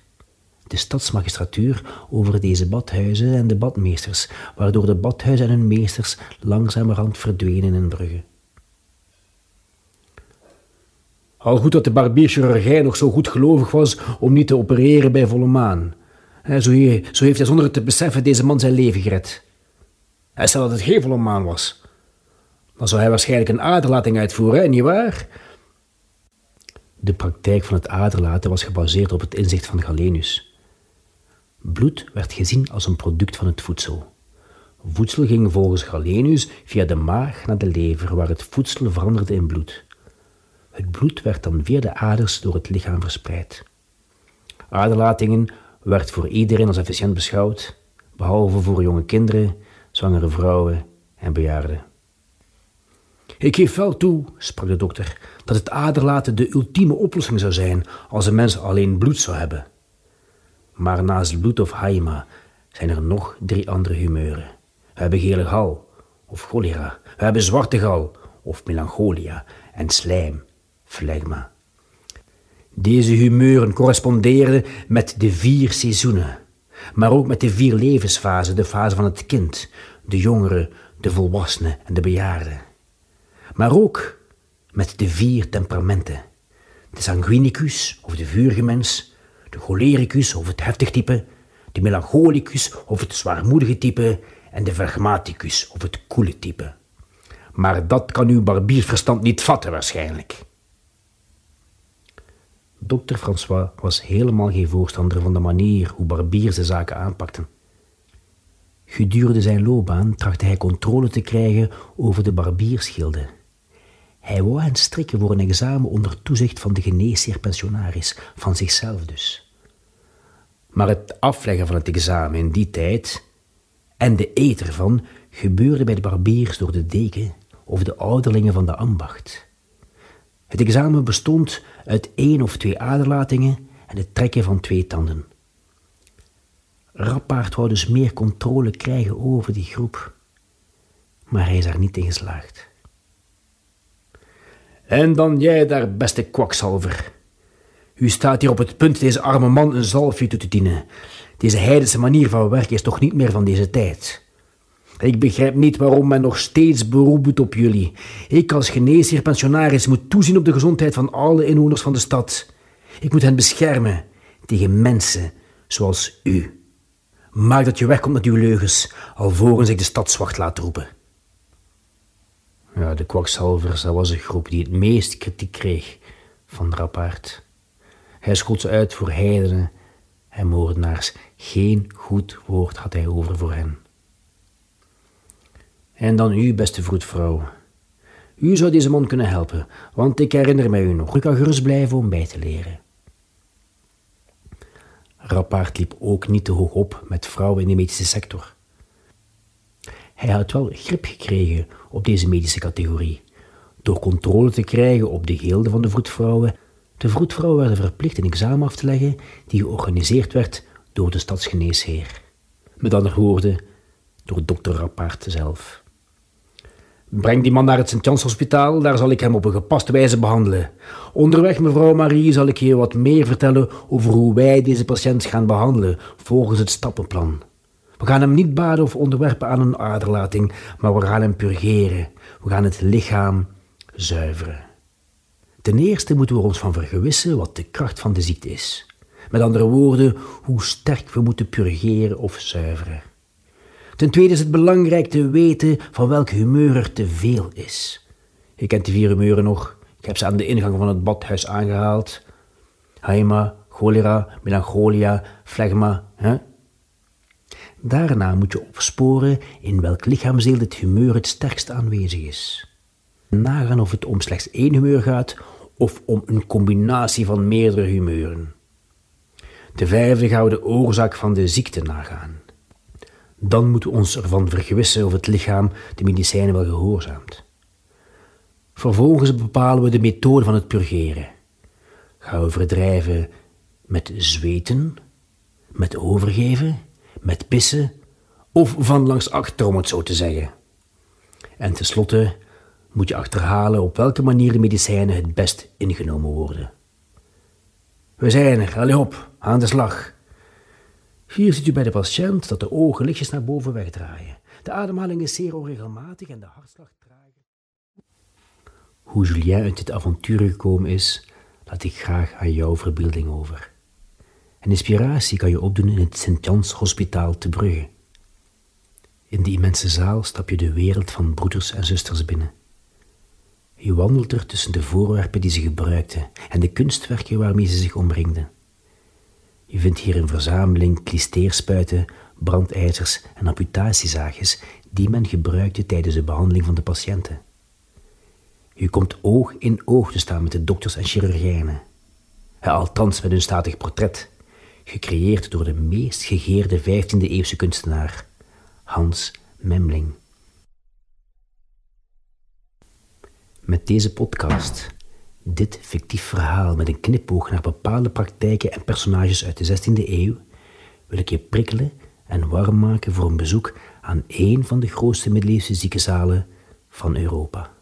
de stadsmagistratuur over deze badhuizen en de badmeesters, waardoor de badhuizen en hun meesters langzamerhand verdwenen in Brugge. Al goed dat de barbierchirurgijn nog zo goed gelovig was om niet te opereren bij volle maan. Zo, heeft hij zonder het te beseffen deze man zijn leven gered. Hij stelde dat het volle maan was. Dan zou hij waarschijnlijk een aderlating uitvoeren, nietwaar? De praktijk van het aderlaten was gebaseerd op het inzicht van Galenius. Bloed werd gezien als een product van het voedsel. Voedsel ging volgens Galenius via de maag naar de lever, waar het voedsel veranderde in bloed. Het bloed werd dan via de aders door het lichaam verspreid. Aderlatingen werd voor iedereen als efficiënt beschouwd, behalve voor jonge kinderen, zwangere vrouwen en bejaarden. Ik geef wel toe, sprak de dokter, dat het aderlaten de ultieme oplossing zou zijn als een mens alleen bloed zou hebben. Maar naast bloed of haima zijn er nog drie andere humeuren. We hebben gele gal of cholera. We hebben zwarte gal of melancholia en slijm, flegma. Deze humeuren correspondeerden met de vier seizoenen, maar ook met de vier levensfasen, de fase van het kind, de jongere, de volwassene en de bejaarde. Maar ook met de vier temperamenten, de sanguinicus of de vuurige mens, de cholericus of het heftig type, de melancholicus of het zwaarmoedige type en de phlegmaticus of het koele type. Maar dat kan uw barbierverstand niet vatten waarschijnlijk. Dokter François was helemaal geen voorstander van de manier hoe barbiers de zaken aanpakten. Gedurende zijn loopbaan trachtte hij controle te krijgen over de barbiersgilde. Hij wou hen strikken voor een examen onder toezicht van de geneesheer pensionaris, van zichzelf dus. Maar het afleggen van het examen in die tijd, en de eet ervan, gebeurde bij de barbiers door de deken of de ouderlingen van de ambacht. Het examen bestond uit één of twee aderlatingen en het trekken van twee tanden. Rappaard wou dus meer controle krijgen over die groep, maar hij is daar niet in geslaagd. En dan jij daar, beste kwakzalver. U staat hier op het punt deze arme man een zalfje toe te dienen. Deze heidense manier van werken is toch niet meer van deze tijd. Ik begrijp niet waarom men nog steeds beroep doet op jullie. Ik als geneesheer pensionaris moet toezien op de gezondheid van alle inwoners van de stad. Ik moet hen beschermen tegen mensen zoals u. Maak dat je wegkomt met uw leugens, alvorens ik de stadswacht laat roepen. Ja, de kwakzalvers, dat was een groep die het meest kritiek kreeg van Rappaard. Hij schold ze uit voor heidenen en moordenaars. Geen goed woord had hij over voor hen. En dan u, beste vroedvrouw. U zou deze man kunnen helpen, want ik herinner mij u nog. U kan gerust blijven om bij te leren. Rappaard liep ook niet te hoog op met vrouwen in de medische sector. Hij had wel grip gekregen op deze medische categorie, door controle te krijgen op de gilde van de vroedvrouwen. De vroedvrouwen werden verplicht een examen af te leggen die georganiseerd werd door de stadsgeneesheer. Met andere woorden, door dokter Rappard zelf. Breng die man naar het Sint-Jans Hospitaal, daar zal ik hem op een gepaste wijze behandelen. Onderweg, mevrouw Marie, zal ik je wat meer vertellen over hoe wij deze patiënt gaan behandelen volgens het stappenplan. We gaan hem niet baden of onderwerpen aan een aderlating, maar we gaan hem purgeren. We gaan het lichaam zuiveren. Ten eerste moeten we ons van vergewissen wat de kracht van de ziekte is. Met andere woorden, hoe sterk we moeten purgeren of zuiveren. Ten tweede is het belangrijk te weten van welk humeur er te veel is. Je kent de vier humeuren nog. Ik heb ze aan de ingang van het badhuis aangehaald. Haima, cholera, melancholia, flegma. Hè? Daarna moet je opsporen in welk lichaamsdeel het humeur het sterkst aanwezig is. Nagaan of het om slechts één humeur gaat of om een combinatie van meerdere humeuren. De vijfde gaan we de oorzaak van de ziekte nagaan. Dan moeten we ons ervan vergewissen of het lichaam de medicijnen wel gehoorzaamt. Vervolgens bepalen we de methode van het purgeren. Gaan we verdrijven met zweten, met overgeven, met pissen of van langs achter, om het zo te zeggen. En tenslotte moet je achterhalen op welke manier de medicijnen het best ingenomen worden. We zijn er, allee op, aan de slag. Hier ziet u bij de patiënt dat de ogen lichtjes naar boven wegdraaien. De ademhaling is zeer onregelmatig en de hartslag trager. Hoe Julien uit dit avontuur gekomen is, laat ik graag aan jouw verbeelding over. Een inspiratie kan je opdoen in het Sint-Jans Hospitaal te Brugge. In die immense zaal stap je de wereld van broeders en zusters binnen. Je wandelt er tussen de voorwerpen die ze gebruikten en de kunstwerken waarmee ze zich omringden. Je vindt hier een verzameling klisteerspuiten, brandijzers en amputatiezaagjes die men gebruikte tijdens de behandeling van de patiënten. Je komt oog in oog te staan met de dokters en chirurgijnen. Althans met hun statig portret, gecreëerd door de meest gegeerde 15e-eeuwse kunstenaar, Hans Memling. Met deze podcast, dit fictief verhaal met een knipoog naar bepaalde praktijken en personages uit de 16e eeuw, wil ik je prikkelen en warm maken voor een bezoek aan één van de grootste middeleeuwse ziekenzalen van Europa.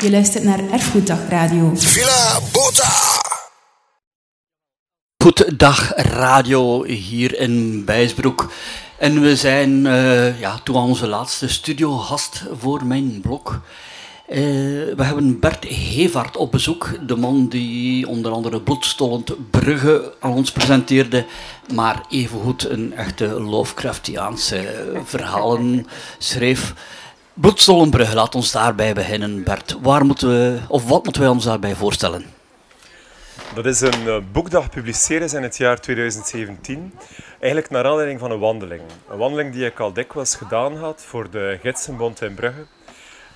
Je luistert naar Erfgoeddag Radio. Villa Bota. Goeddag Radio hier in Bijsbroek. En we zijn uh, ja, toe aan onze laatste studiogast voor mijn blog. Uh, we hebben Bert Hevaert op bezoek, de man die onder andere bloedstollend Brugge aan ons presenteerde, maar evengoed een echte Lovecraftiaanse verhalen schreef. Bloedstollend Brugge, laat ons daarbij beginnen, Bert. Waar moeten we, of wat moeten wij ons daarbij voorstellen? Dat is een uh, boek dat gepubliceerd is in het jaar 2017. Eigenlijk naar aanleiding van een wandeling. Een wandeling die ik al dikwijls gedaan had voor de Gidsenbond in Brugge.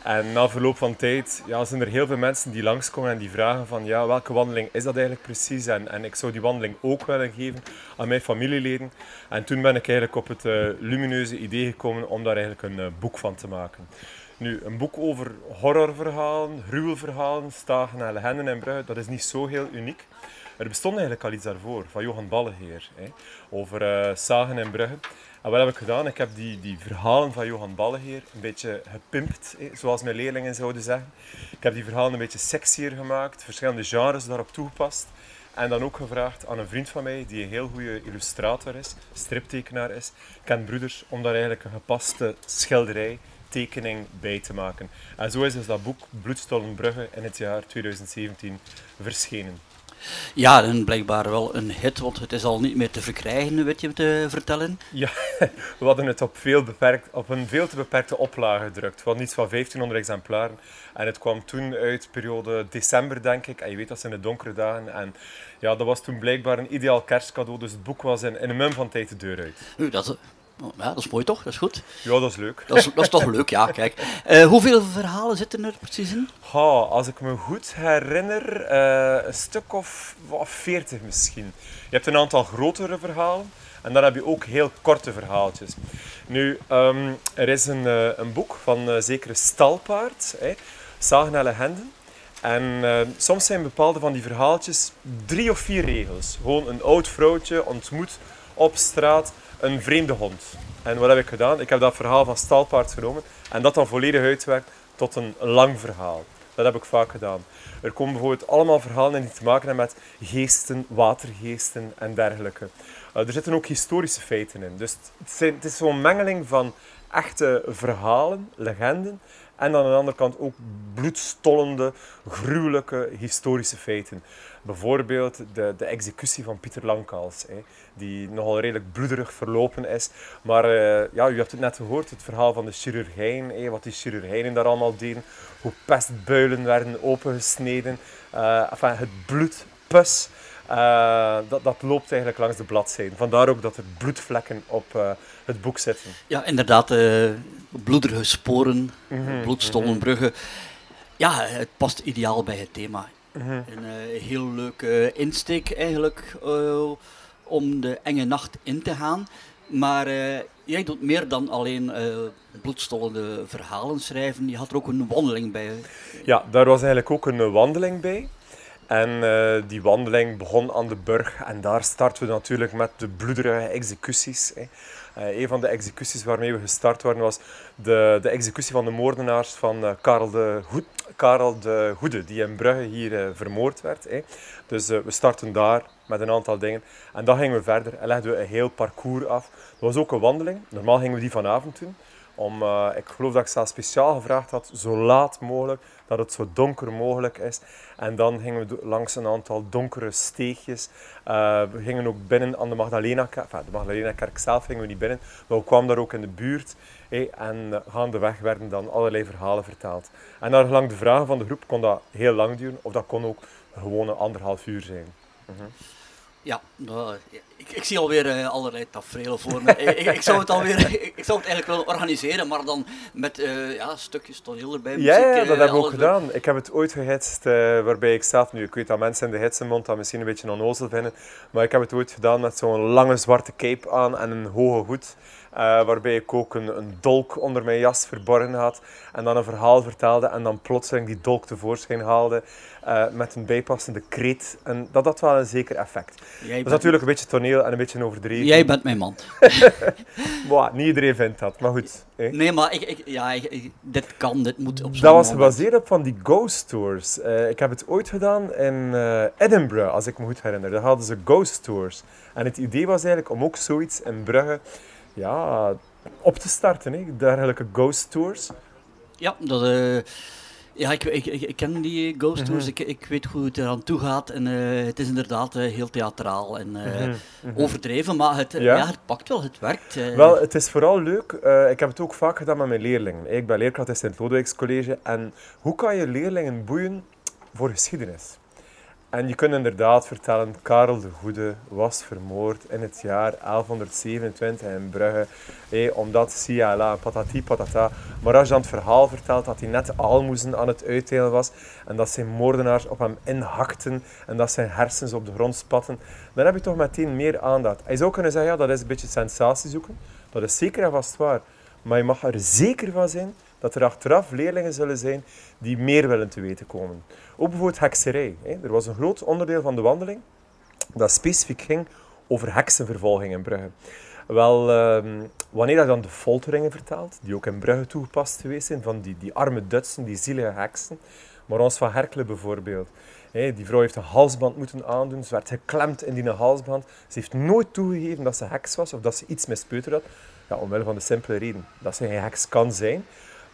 En na verloop van tijd ja, zijn er heel veel mensen die langskomen en die vragen van ja, welke wandeling is dat eigenlijk precies? En, en ik zou die wandeling ook willen geven aan mijn familieleden. En toen ben ik eigenlijk op het uh, lumineuze idee gekomen om daar eigenlijk een uh, boek van te maken. Nu, een boek over horrorverhalen, gruwelverhalen, stagen en legenden en Brugge, dat is niet zo heel uniek. Er bestond eigenlijk al iets daarvoor, van Johan Balleheer, hè, over uh, Sagen en Brugge. En wat heb ik gedaan? Ik heb die, die verhalen van Johan Balleheer een beetje gepimpt, zoals mijn leerlingen zouden zeggen. Ik heb die verhalen een beetje sexier gemaakt, verschillende genres daarop toegepast. En dan ook gevraagd aan een vriend van mij, die een heel goede illustrator is, striptekenaar is, Ken Broeders, om daar eigenlijk een gepaste schilderij tekening bij te maken. En zo is dus dat boek Bloedstollen Brugge in het jaar 2017 verschenen. Ja, en blijkbaar wel een hit, want het is al niet meer te verkrijgen, weet je te vertellen? Ja, (laughs) we hadden het op, veel beperkt, op een veel te beperkte oplage gedrukt. We hadden iets van 1500 exemplaren. En het kwam toen uit periode december, denk ik. En je weet, dat zijn de donkere dagen. En ja, dat was toen blijkbaar een ideaal kerstcadeau. Dus het boek was in, in een mum van tijd de deur uit. U, dat, ja, dat is mooi toch? Dat is goed. Ja, dat is leuk. Dat is, dat is toch leuk, ja. Kijk. Uh, hoeveel verhalen zitten er precies in? Ha, als ik me goed herinner, uh, een stuk of veertig misschien. Je hebt een aantal grotere verhalen en dan heb je ook heel korte verhaaltjes. Nu, um, er is een, uh, een boek van zekere Stalpaard, hè, Zagen en Legenden. En soms zijn bepaalde van die verhaaltjes drie of vier regels. Gewoon een oud vrouwtje ontmoet op straat een vreemde hond. En wat heb ik gedaan? Ik heb dat verhaal van Stalpaard genomen en dat dan volledig uitgewerkt tot een lang verhaal. Dat heb ik vaak gedaan. Er komen bijvoorbeeld allemaal verhalen in die te maken hebben met geesten, watergeesten en dergelijke. Uh, er zitten ook historische feiten in. Dus het, het is zo'n mengeling van echte verhalen, legenden, en aan de andere kant ook bloedstollende, gruwelijke historische feiten. Bijvoorbeeld de, de executie van Pieter Lankals, hè, die nogal redelijk bloederig verlopen is. Maar uh, ja, u hebt het net gehoord, het verhaal van de chirurgijn, hè, wat die chirurgijnen daar allemaal deden, hoe pestbuilen werden opengesneden, uh, enfin, het bloed, pus. Uh, dat, dat, loopt eigenlijk langs de bladzijden. Vandaar ook dat er bloedvlekken op uh, het boek zitten. Ja, inderdaad, uh, bloederige sporen, mm -hmm, bruggen. Ja, het past ideaal bij het thema. Mm -hmm. Een heel leuke insteek eigenlijk om de enge nacht in te gaan. Maar jij doet meer dan alleen bloedstollende verhalen schrijven. Je had er ook een wandeling bij. Ja, daar was eigenlijk ook een wandeling bij. En uh, die wandeling begon aan de burg en daar starten we natuurlijk met de bloederige executies. Hè. Uh, een van de executies waarmee we gestart waren was de, de executie van de moordenaars van uh, Karel, de Hoed, Karel de Goede, die in Brugge hier vermoord werd. Hè. Dus we starten daar met een aantal dingen. En dan gingen we verder en legden we een heel parcours af. Dat was ook een wandeling. Normaal gingen we die vanavond doen. Om, ik geloof dat ik zelfs speciaal gevraagd had, zo laat mogelijk, dat het zo donker mogelijk is. En dan gingen we langs een aantal donkere steegjes. Uh, we gingen ook binnen aan de Magdalena-kerk. De Magdalena-kerk zelf gingen we niet binnen, maar we kwamen daar ook in de buurt. Hey, en gaandeweg werden dan allerlei verhalen verteld. En naar gelang de vragen van de groep kon dat heel lang duren, of dat kon ook gewoon een anderhalf uur zijn. Uh -huh. Ja, ik, ik, zie alweer uh, allerlei tafereelen voor me. ik, ik, zou het alweer, (laughs) ik zou het eigenlijk willen organiseren, maar dan met uh, ja, stukjes toneel erbij. Ja, muziek, ja dat heb ik ook gedaan. Ik heb het ooit gehitst, uh, waarbij ik zelf, nu ik weet dat mensen in de hitsenmond dat misschien een beetje onnozel vinden, maar ik heb het ooit gedaan met zo'n lange zwarte cape aan en een hoge hoed. Eh, waarbij ik ook een, een dolk onder mijn jas verborgen had en dan een verhaal vertelde en dan plotseling die dolk tevoorschijn haalde eh, met een bijpassende kreet. En dat had wel een zeker effect. dat is natuurlijk een beetje toneel en een beetje overdreven. Jij bent mijn man. (laughs) Mwah, niet iedereen vindt dat, maar goed. hè. Nee, maar ik, ik, ja, ik- dit kan, dit moet op zo'n Dat was gebaseerd op van die ghost tours. Eh, ik heb het ooit gedaan in Edinburgh, als ik me goed herinner. Daar hadden ze ghost tours. En het idee was eigenlijk om ook zoiets in Brugge ja, op te starten. Hè? Dergelijke ghost tours. Ja, dat, eh, ja ik, ik, ik, ken die Ghost Tours, Mhm. ik, ik weet hoe het eraan toe gaat. En eh, het is inderdaad eh, heel theatraal en Mhm, mhm. overdreven, maar het, Ja. ja. het pakt wel, het werkt. Wel, het is vooral leuk. ik heb het ook vaak gedaan met mijn leerlingen. Ik ben leerkracht in Sint Lodewijks College. En hoe kan je leerlingen boeien voor geschiedenis? En je kunt inderdaad vertellen, Karel de Goede was vermoord in het jaar 1127 in Brugge. omdat Siala, patati patata. Maar als je dan het verhaal vertelt dat hij net aalmoezen aan het uitdelen was en dat zijn moordenaars op hem inhakten en dat zijn hersens op de grond spatten, dan heb je toch meteen meer aandacht. Je zou kunnen zeggen, ja, dat is een beetje sensatie zoeken. Dat is zeker en vast waar. Maar je mag er zeker van zijn dat er achteraf leerlingen zullen zijn die meer willen te weten komen. Ook bijvoorbeeld hekserij. Er was een groot onderdeel van de wandeling dat specifiek ging over heksenvervolging in Brugge. Wel, ehm, wanneer je dan de folteringen vertelt, die ook in Brugge toegepast geweest zijn, van die, die arme Dutsen, die zielige heksen, maar ons van Herkelen bijvoorbeeld. Die vrouw heeft een halsband moeten aandoen, ze werd geklemd in die halsband. Ze heeft nooit toegegeven dat ze heks was of dat ze iets mispeuterd had. Ja, omwille van de simpele reden dat ze geen heks kan zijn.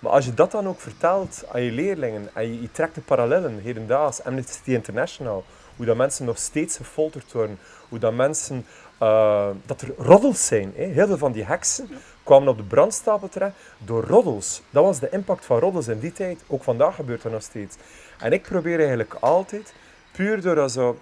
Maar als je dat dan ook vertelt aan je leerlingen en je, trekt de parallellen hedendaags, Amnesty International, hoe dat mensen nog steeds gefolterd worden, hoe dat mensen, eh, dat er roddels zijn. Hè. Heel veel van die heksen kwamen op de brandstapel terecht door roddels. Dat was de impact van roddels in die tijd. Ook vandaag gebeurt dat nog steeds. En ik probeer eigenlijk altijd, puur door zo,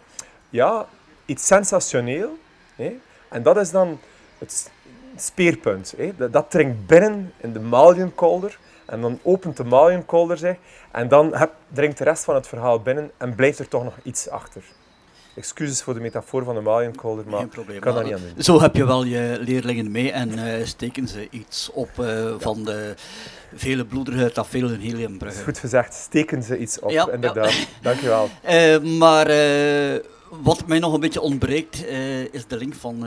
ja, iets sensationeel, hè, en dat is dan het speerpunt. Hè. Dat, dringt binnen in de maliënkolder. En dan opent de maliënkolder zich. En dan heb, dringt de rest van het verhaal binnen en blijft er toch nog iets achter. Excuses voor de metafoor van de maliënkolder, maar Geen probleem. ik kan daar maar niet aan doen. Zo heb je wel je leerlingen mee en eh, steken ze iets op eh, van de vele bloederige tafereel in Heliumbrugge. Goed gezegd, steken ze iets op, Ja, inderdaad. (laughs) Dankjewel. Eh, maar wat mij nog een beetje ontbreekt, is de link van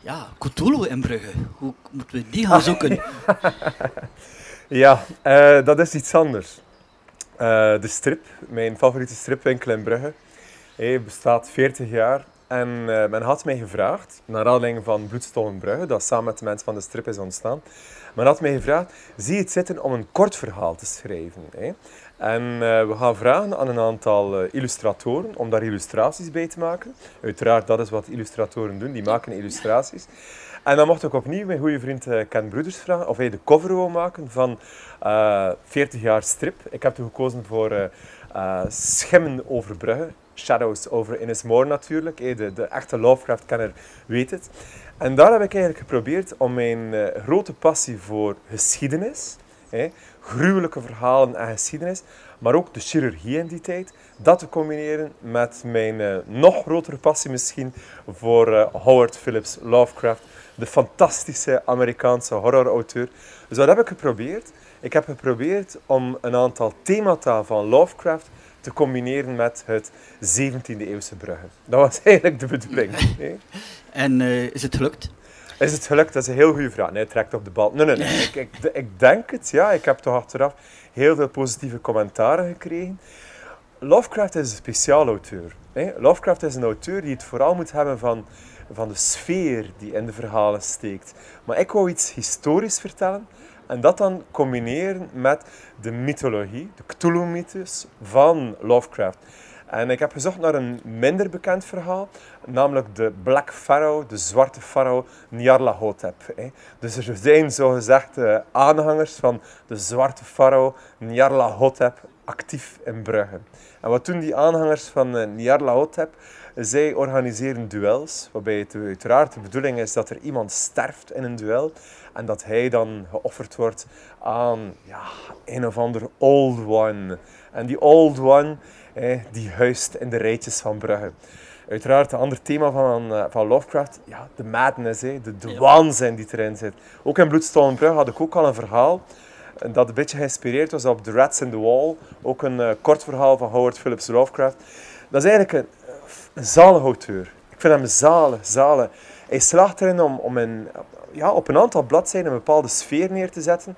ja, Cthulhu in Brugge. Hoe moeten we die gaan (laughs) zoeken? Ja, eh, dat is iets anders. Eh, de strip, mijn favoriete stripwinkel in Brugge, eh, bestaat 40 jaar. En men had mij gevraagd, naar aanleiding van Bloedstolen Brugge, dat samen met de mensen van de strip is ontstaan, men had mij gevraagd, zie je het zitten om een kort verhaal te schrijven? En we gaan vragen aan een aantal illustratoren om daar illustraties bij te maken. Uiteraard, dat is wat illustratoren doen, die maken illustraties. En dan mocht ik opnieuw mijn goede vriend eh, Ken Broeders vragen of hij de cover wou maken van eh 40 jaar strip. Ik heb toen gekozen voor eh, eh, Schimmen over Brugge. Shadows over Innismore natuurlijk. eh, de, de echte Lovecraft-kenner weet het. En daar heb ik eigenlijk geprobeerd om mijn eh, grote passie voor geschiedenis, gruwelijke verhalen en geschiedenis, maar ook de chirurgie in die tijd, dat te combineren met mijn eh, nog grotere passie misschien voor eh, Howard Phillips Lovecraft, de fantastische Amerikaanse horrorauteur. Dus wat heb ik geprobeerd? Ik heb geprobeerd om een aantal themata van Lovecraft te combineren met het 17e eeuwse Brugge. Dat was (laughs) eigenlijk de bedoeling. En eh, is het gelukt? Is het gelukt? Dat is een heel goede vraag. Nee, trekt op de bal. Nee, nee, nee. ik, ik, ik denk het, ja. Ik heb toch achteraf heel veel positieve commentaren gekregen. Lovecraft is een speciaal auteur. Hè? Lovecraft is een auteur die het vooral moet hebben van, van de sfeer die in de verhalen steekt. Maar ik wou iets historisch vertellen en dat dan combineren met de mythologie, de Cthulhu-mythes van Lovecraft. En ik heb gezocht naar een minder bekend verhaal, namelijk de Black Pharaoh, de zwarte farao Nyarlathotep. Dus er zijn zogezegd aanhangers van de zwarte farao Nyarlathotep actief in Brugge. En wat doen die aanhangers van eh, Nyarlathotep? Zij organiseren duels, waarbij het uiteraard de bedoeling is dat er iemand sterft in een duel en dat hij dan geofferd wordt aan ja, een of ander old one. En die old one, eh, die huist in de rijtjes van Brugge. Uiteraard, een ander thema van, eh, van Lovecraft, ja, de madness, hè, de, de waanzin die erin zit. Ook in Bloedstolenbrug had ik ook al een verhaal eh, dat een beetje geïnspireerd was op The Rats in the Wall. Ook een eh, kort verhaal van Howard Phillips Lovecraft. Dat is eigenlijk een, een zalige auteur. Ik vind hem zalig, zalig. Hij slaagt erin om, om ja, op een aantal bladzijden een bepaalde sfeer neer te zetten.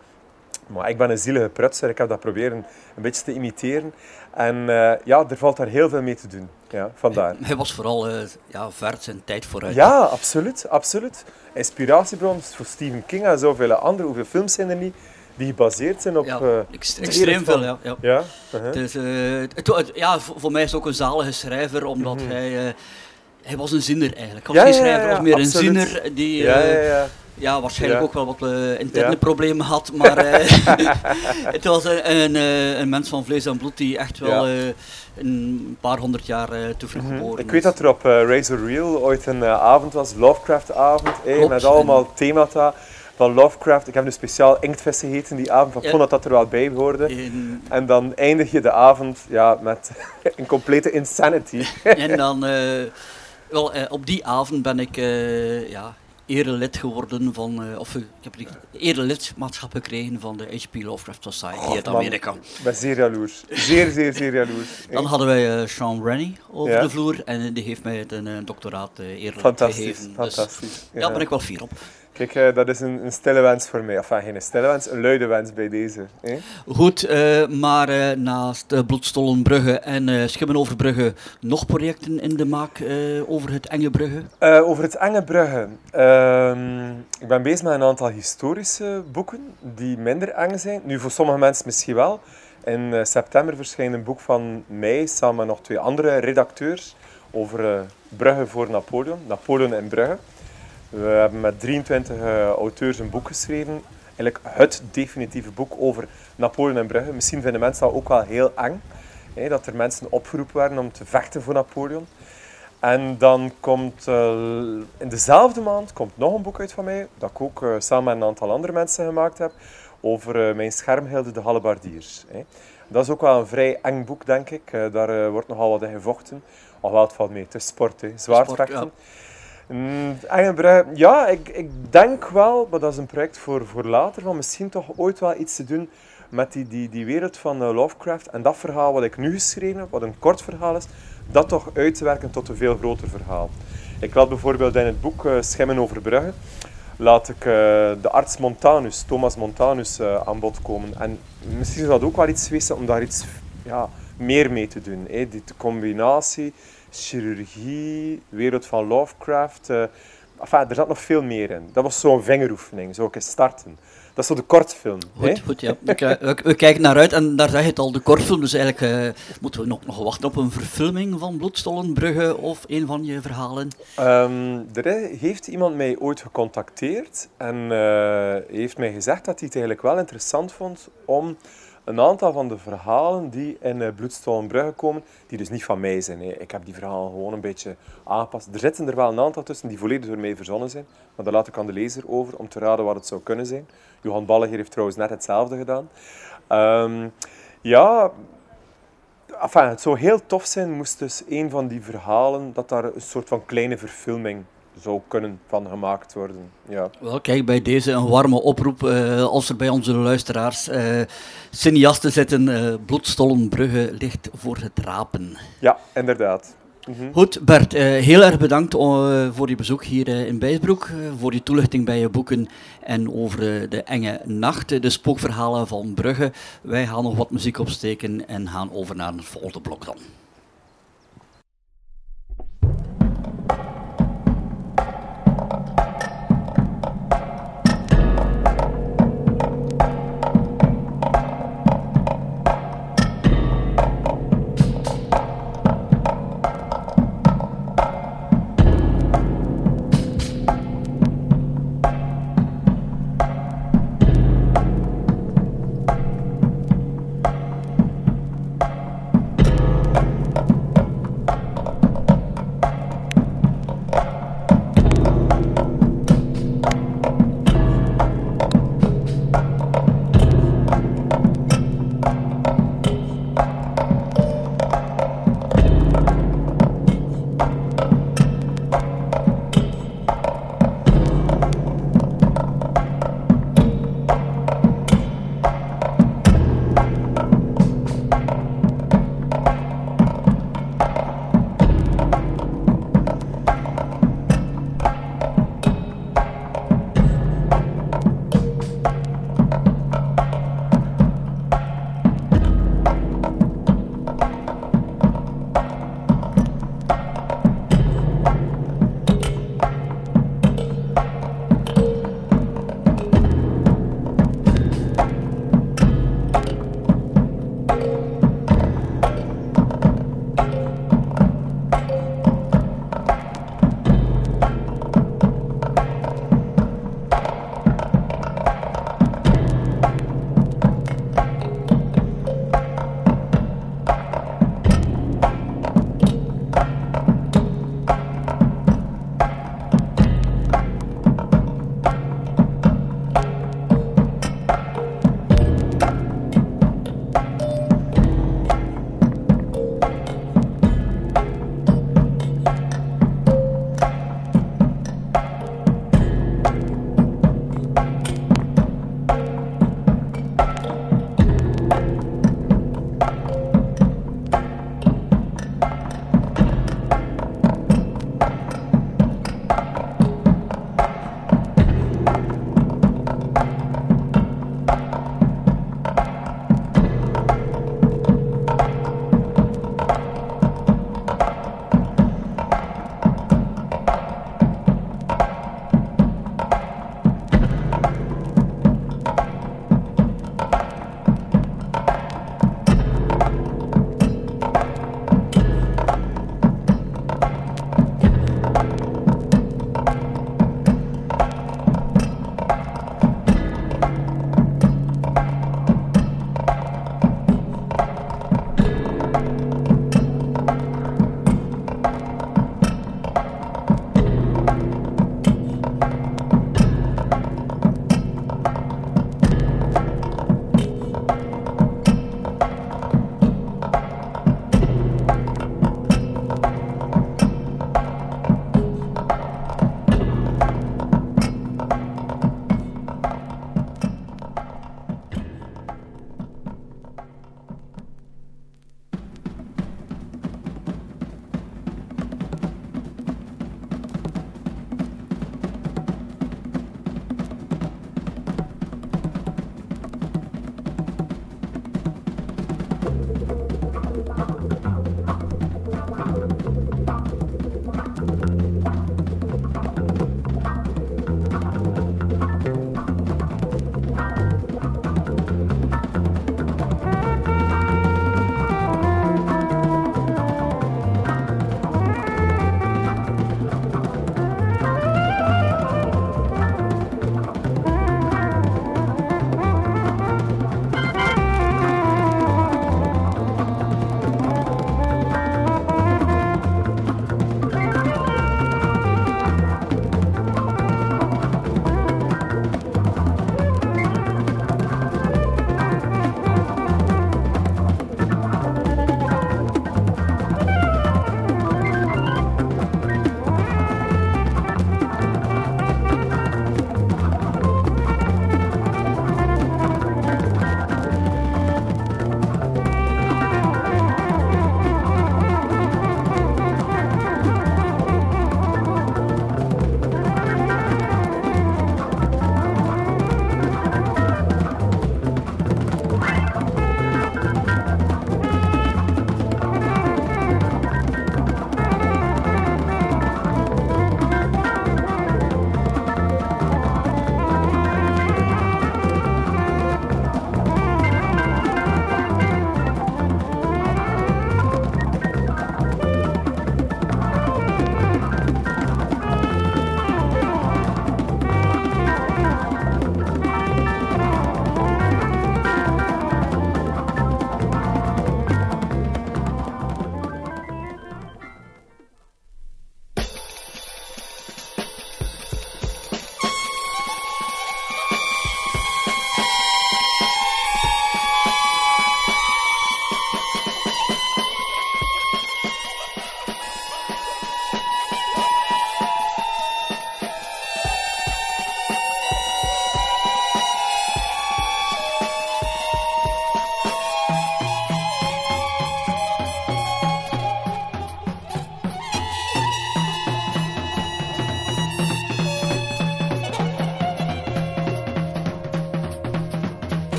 Maar ik ben een zielige prutser, ik heb dat proberen een beetje te imiteren. En eh, ja, er valt daar heel veel mee te doen. Ja, vandaar. Hij was vooral eh, ja, ver zijn tijd vooruit. Ja, absoluut, absoluut. Inspiratiebron voor Stephen King en zoveel andere. Hoeveel films zijn er niet die gebaseerd zijn op... Ja, het extreem veel, ja. ja. Ja, is, eh, het- ja, voor, mij is het ook een zalige schrijver, omdat hij... eh, hij was een zinner eigenlijk. Hij was. Ja, geen ja, schrijver, ja, hij was meer absoluut. een zinner die Ja, eh, ja, waarschijnlijk Ja. ook wel wat eh, interne Ja. problemen had, maar eh, (laughs) (laughs) het was een, een, eh, een mens van vlees en bloed die echt wel Ja. eh, een paar honderd jaar eh te vroeg geboren Ik weet dat er op eh, Razor Reel ooit een eh, avond was, Lovecraft-avond, eh, met allemaal themata van Lovecraft. Ik heb nu speciaal inktvis gegeten die avond, want ik vond dat dat er wel bij hoorde. In- En dan eindig je de avond ja, met (laughs) een complete insanity. En dan, eh, wel, eh, op die avond ben ik eh ja, erelid geworden van, eh, of eh, ik heb een erelidmaatschap gekregen van de H.P. Lovecraft Society uit Man, Amerika. Ik ben zeer jaloers. Zeer, zeer, zeer jaloers. (laughs) Dan hadden wij eh, Sean Rennie over Ja. de vloer en die heeft mij een, doctoraat eerlijk Fantastisch, gegeven. Dus, fantastisch. ja, daar ben ik wel fier op. Kijk, eh, dat is een, een stille wens voor mij. Enfin, geen stille wens, een luide wens bij deze. Goed, eh, maar eh, naast uh, Bloedstollenbrugge en Schimmenoverbrugge nog projecten in de maak over het Enge Brugge? Over het Enge Brugge. Ehm, ik ben bezig met een aantal historische boeken die minder eng zijn. Nu, voor sommige mensen misschien wel. In september verschijnt een boek van mij samen met nog twee andere redacteurs over Brugge voor Napoleon. Napoleon in Brugge. We hebben met 23 eh, auteurs een boek geschreven. Eigenlijk het definitieve boek over Napoleon in Brugge. Misschien vinden mensen dat ook wel heel eng. hè, dat er mensen opgeroepen werden om te vechten voor Napoleon. En dan komt eh, in dezelfde maand komt nog een boek uit van mij, dat ik ook eh, samen met een aantal andere mensen gemaakt heb, over mijn schermhilde de Hallebardiers. Hè. Dat is ook wel een vrij eng boek, denk ik. Daar wordt nogal wat in gevochten. Alhoewel, het valt mee, het is sport, hè. zwaardvechten. Sport, Mm, ja, ik, ik denk wel, maar dat is een project voor, voor later, van misschien toch ooit wel iets te doen met die, die, die wereld van eh, Lovecraft. En dat verhaal wat ik nu geschreven heb, wat een kort verhaal is, dat toch uit te werken tot een veel groter verhaal. Ik laat bijvoorbeeld in het boek eh, Schimmen over Brugge, laat ik eh, de arts Montanus, Thomas Montanus, aan bod komen. En misschien zou dat ook wel iets geweest om daar iets ja, meer mee te doen. Hè. Die combinatie, chirurgie, wereld van Lovecraft. enfin, er zat nog veel meer in. Dat was zo'n vingeroefening, zo eens starten. Dat is zo de kortfilm. hè. Goed, goed ja. We, ki- we- we kijken naar uit en daar zeg je het al, de kortfilm. Dus eigenlijk eh, moeten we nog, nog wachten op een verfilming van Bloedstollenbrugge of een van je verhalen. Ehm, er heeft iemand mij ooit gecontacteerd en eh, heeft mij gezegd dat hij het eigenlijk wel interessant vond om een aantal van de verhalen die in uh, Bloedstolenbrugge komen, die dus niet van mij zijn. Ik heb die verhalen gewoon een beetje aangepast. Er zitten er wel een aantal tussen die volledig door mij verzonnen zijn, maar daar laat ik aan de lezer over om te raden wat het zou kunnen zijn. Johan Balleger heeft trouwens net hetzelfde gedaan. Ehm, ja, Enfin, het zou heel tof zijn, moest dus een van die verhalen, dat daar een soort van kleine verfilming zou kunnen van gemaakt worden. Ja. Wel, kijk, bij deze een warme oproep. eh, als er bij onze luisteraars eh cineasten zitten, eh Bloedstollenbrugge ligt voor het rapen. ja, inderdaad. Mhm. Goed, Bert, heel erg bedankt voor je bezoek hier in Bijsbroek, voor je toelichting bij je boeken en over de enge nacht, de spookverhalen van Brugge. Wij gaan nog wat muziek opsteken en gaan over naar het volgende blok dan.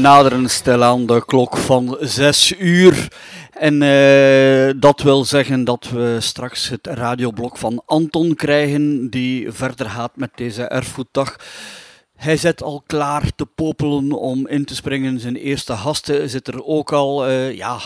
Naderen stilaan de klok van 6 uur. En eh, dat wil zeggen dat we straks het radioblok van Anton krijgen, die verder gaat met deze erfgoeddag. Hij zit al klaar te popelen om in te springen. Zijn eerste gasten zit er ook al, eh, ja,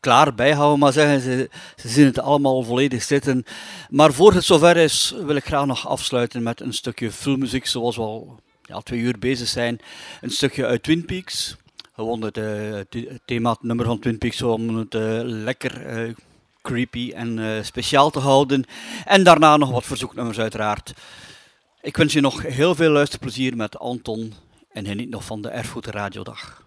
klaar bij, gaan we maar zeggen. Ze, ze zien het allemaal volledig zitten. Maar voor het zover is, wil ik graag nog afsluiten met een stukje filmmuziek, zoals we al ja, twee uur bezig zijn. Een stukje uit Twin Peaks. Gewoon het, eh, thema, nummer van Twin Peaks, om het eh, lekker eh, creepy en speciaal te houden. En daarna nog wat verzoeknummers uiteraard. Ik wens je nog heel veel luisterplezier met Anton en geniet nog van de Erfgoed Radiodag.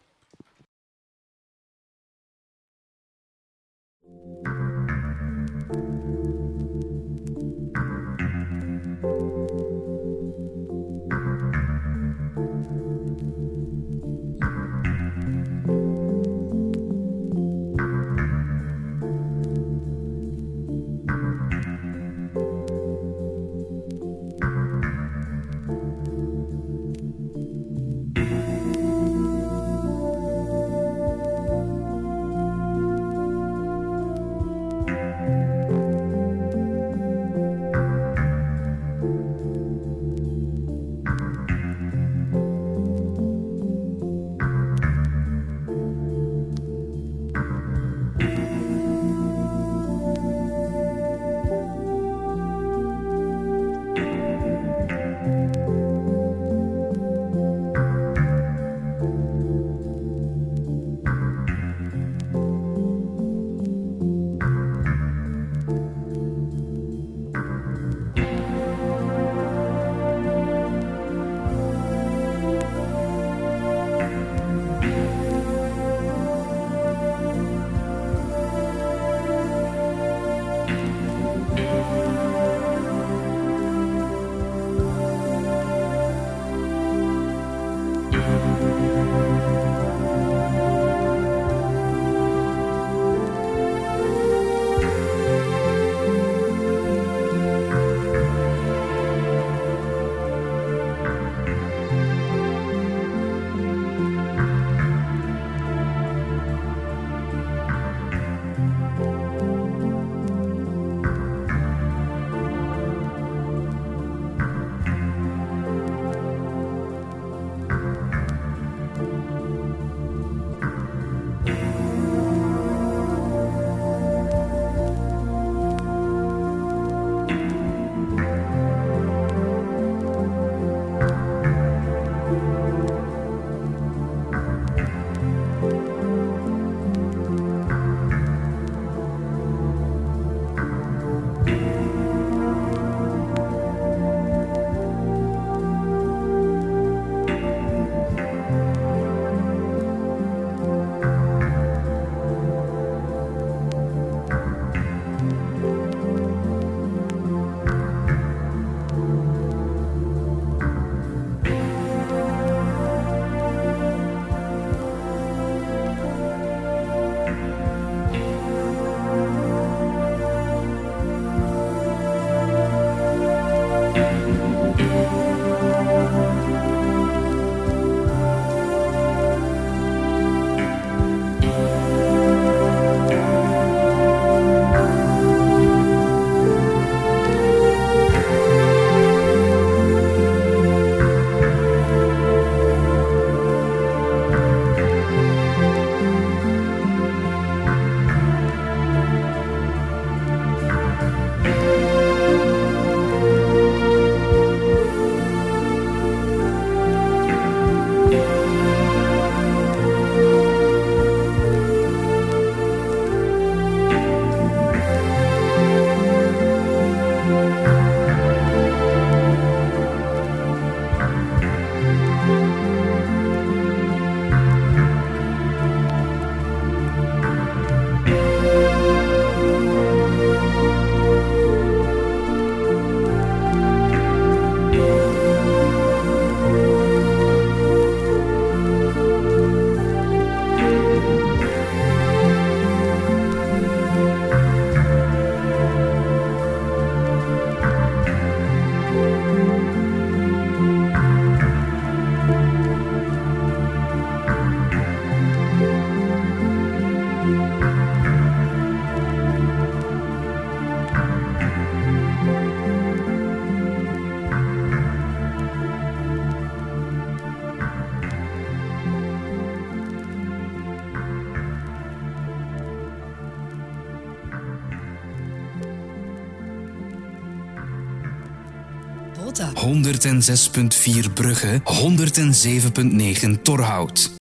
106.4 Brugge, 107.9 Torhout.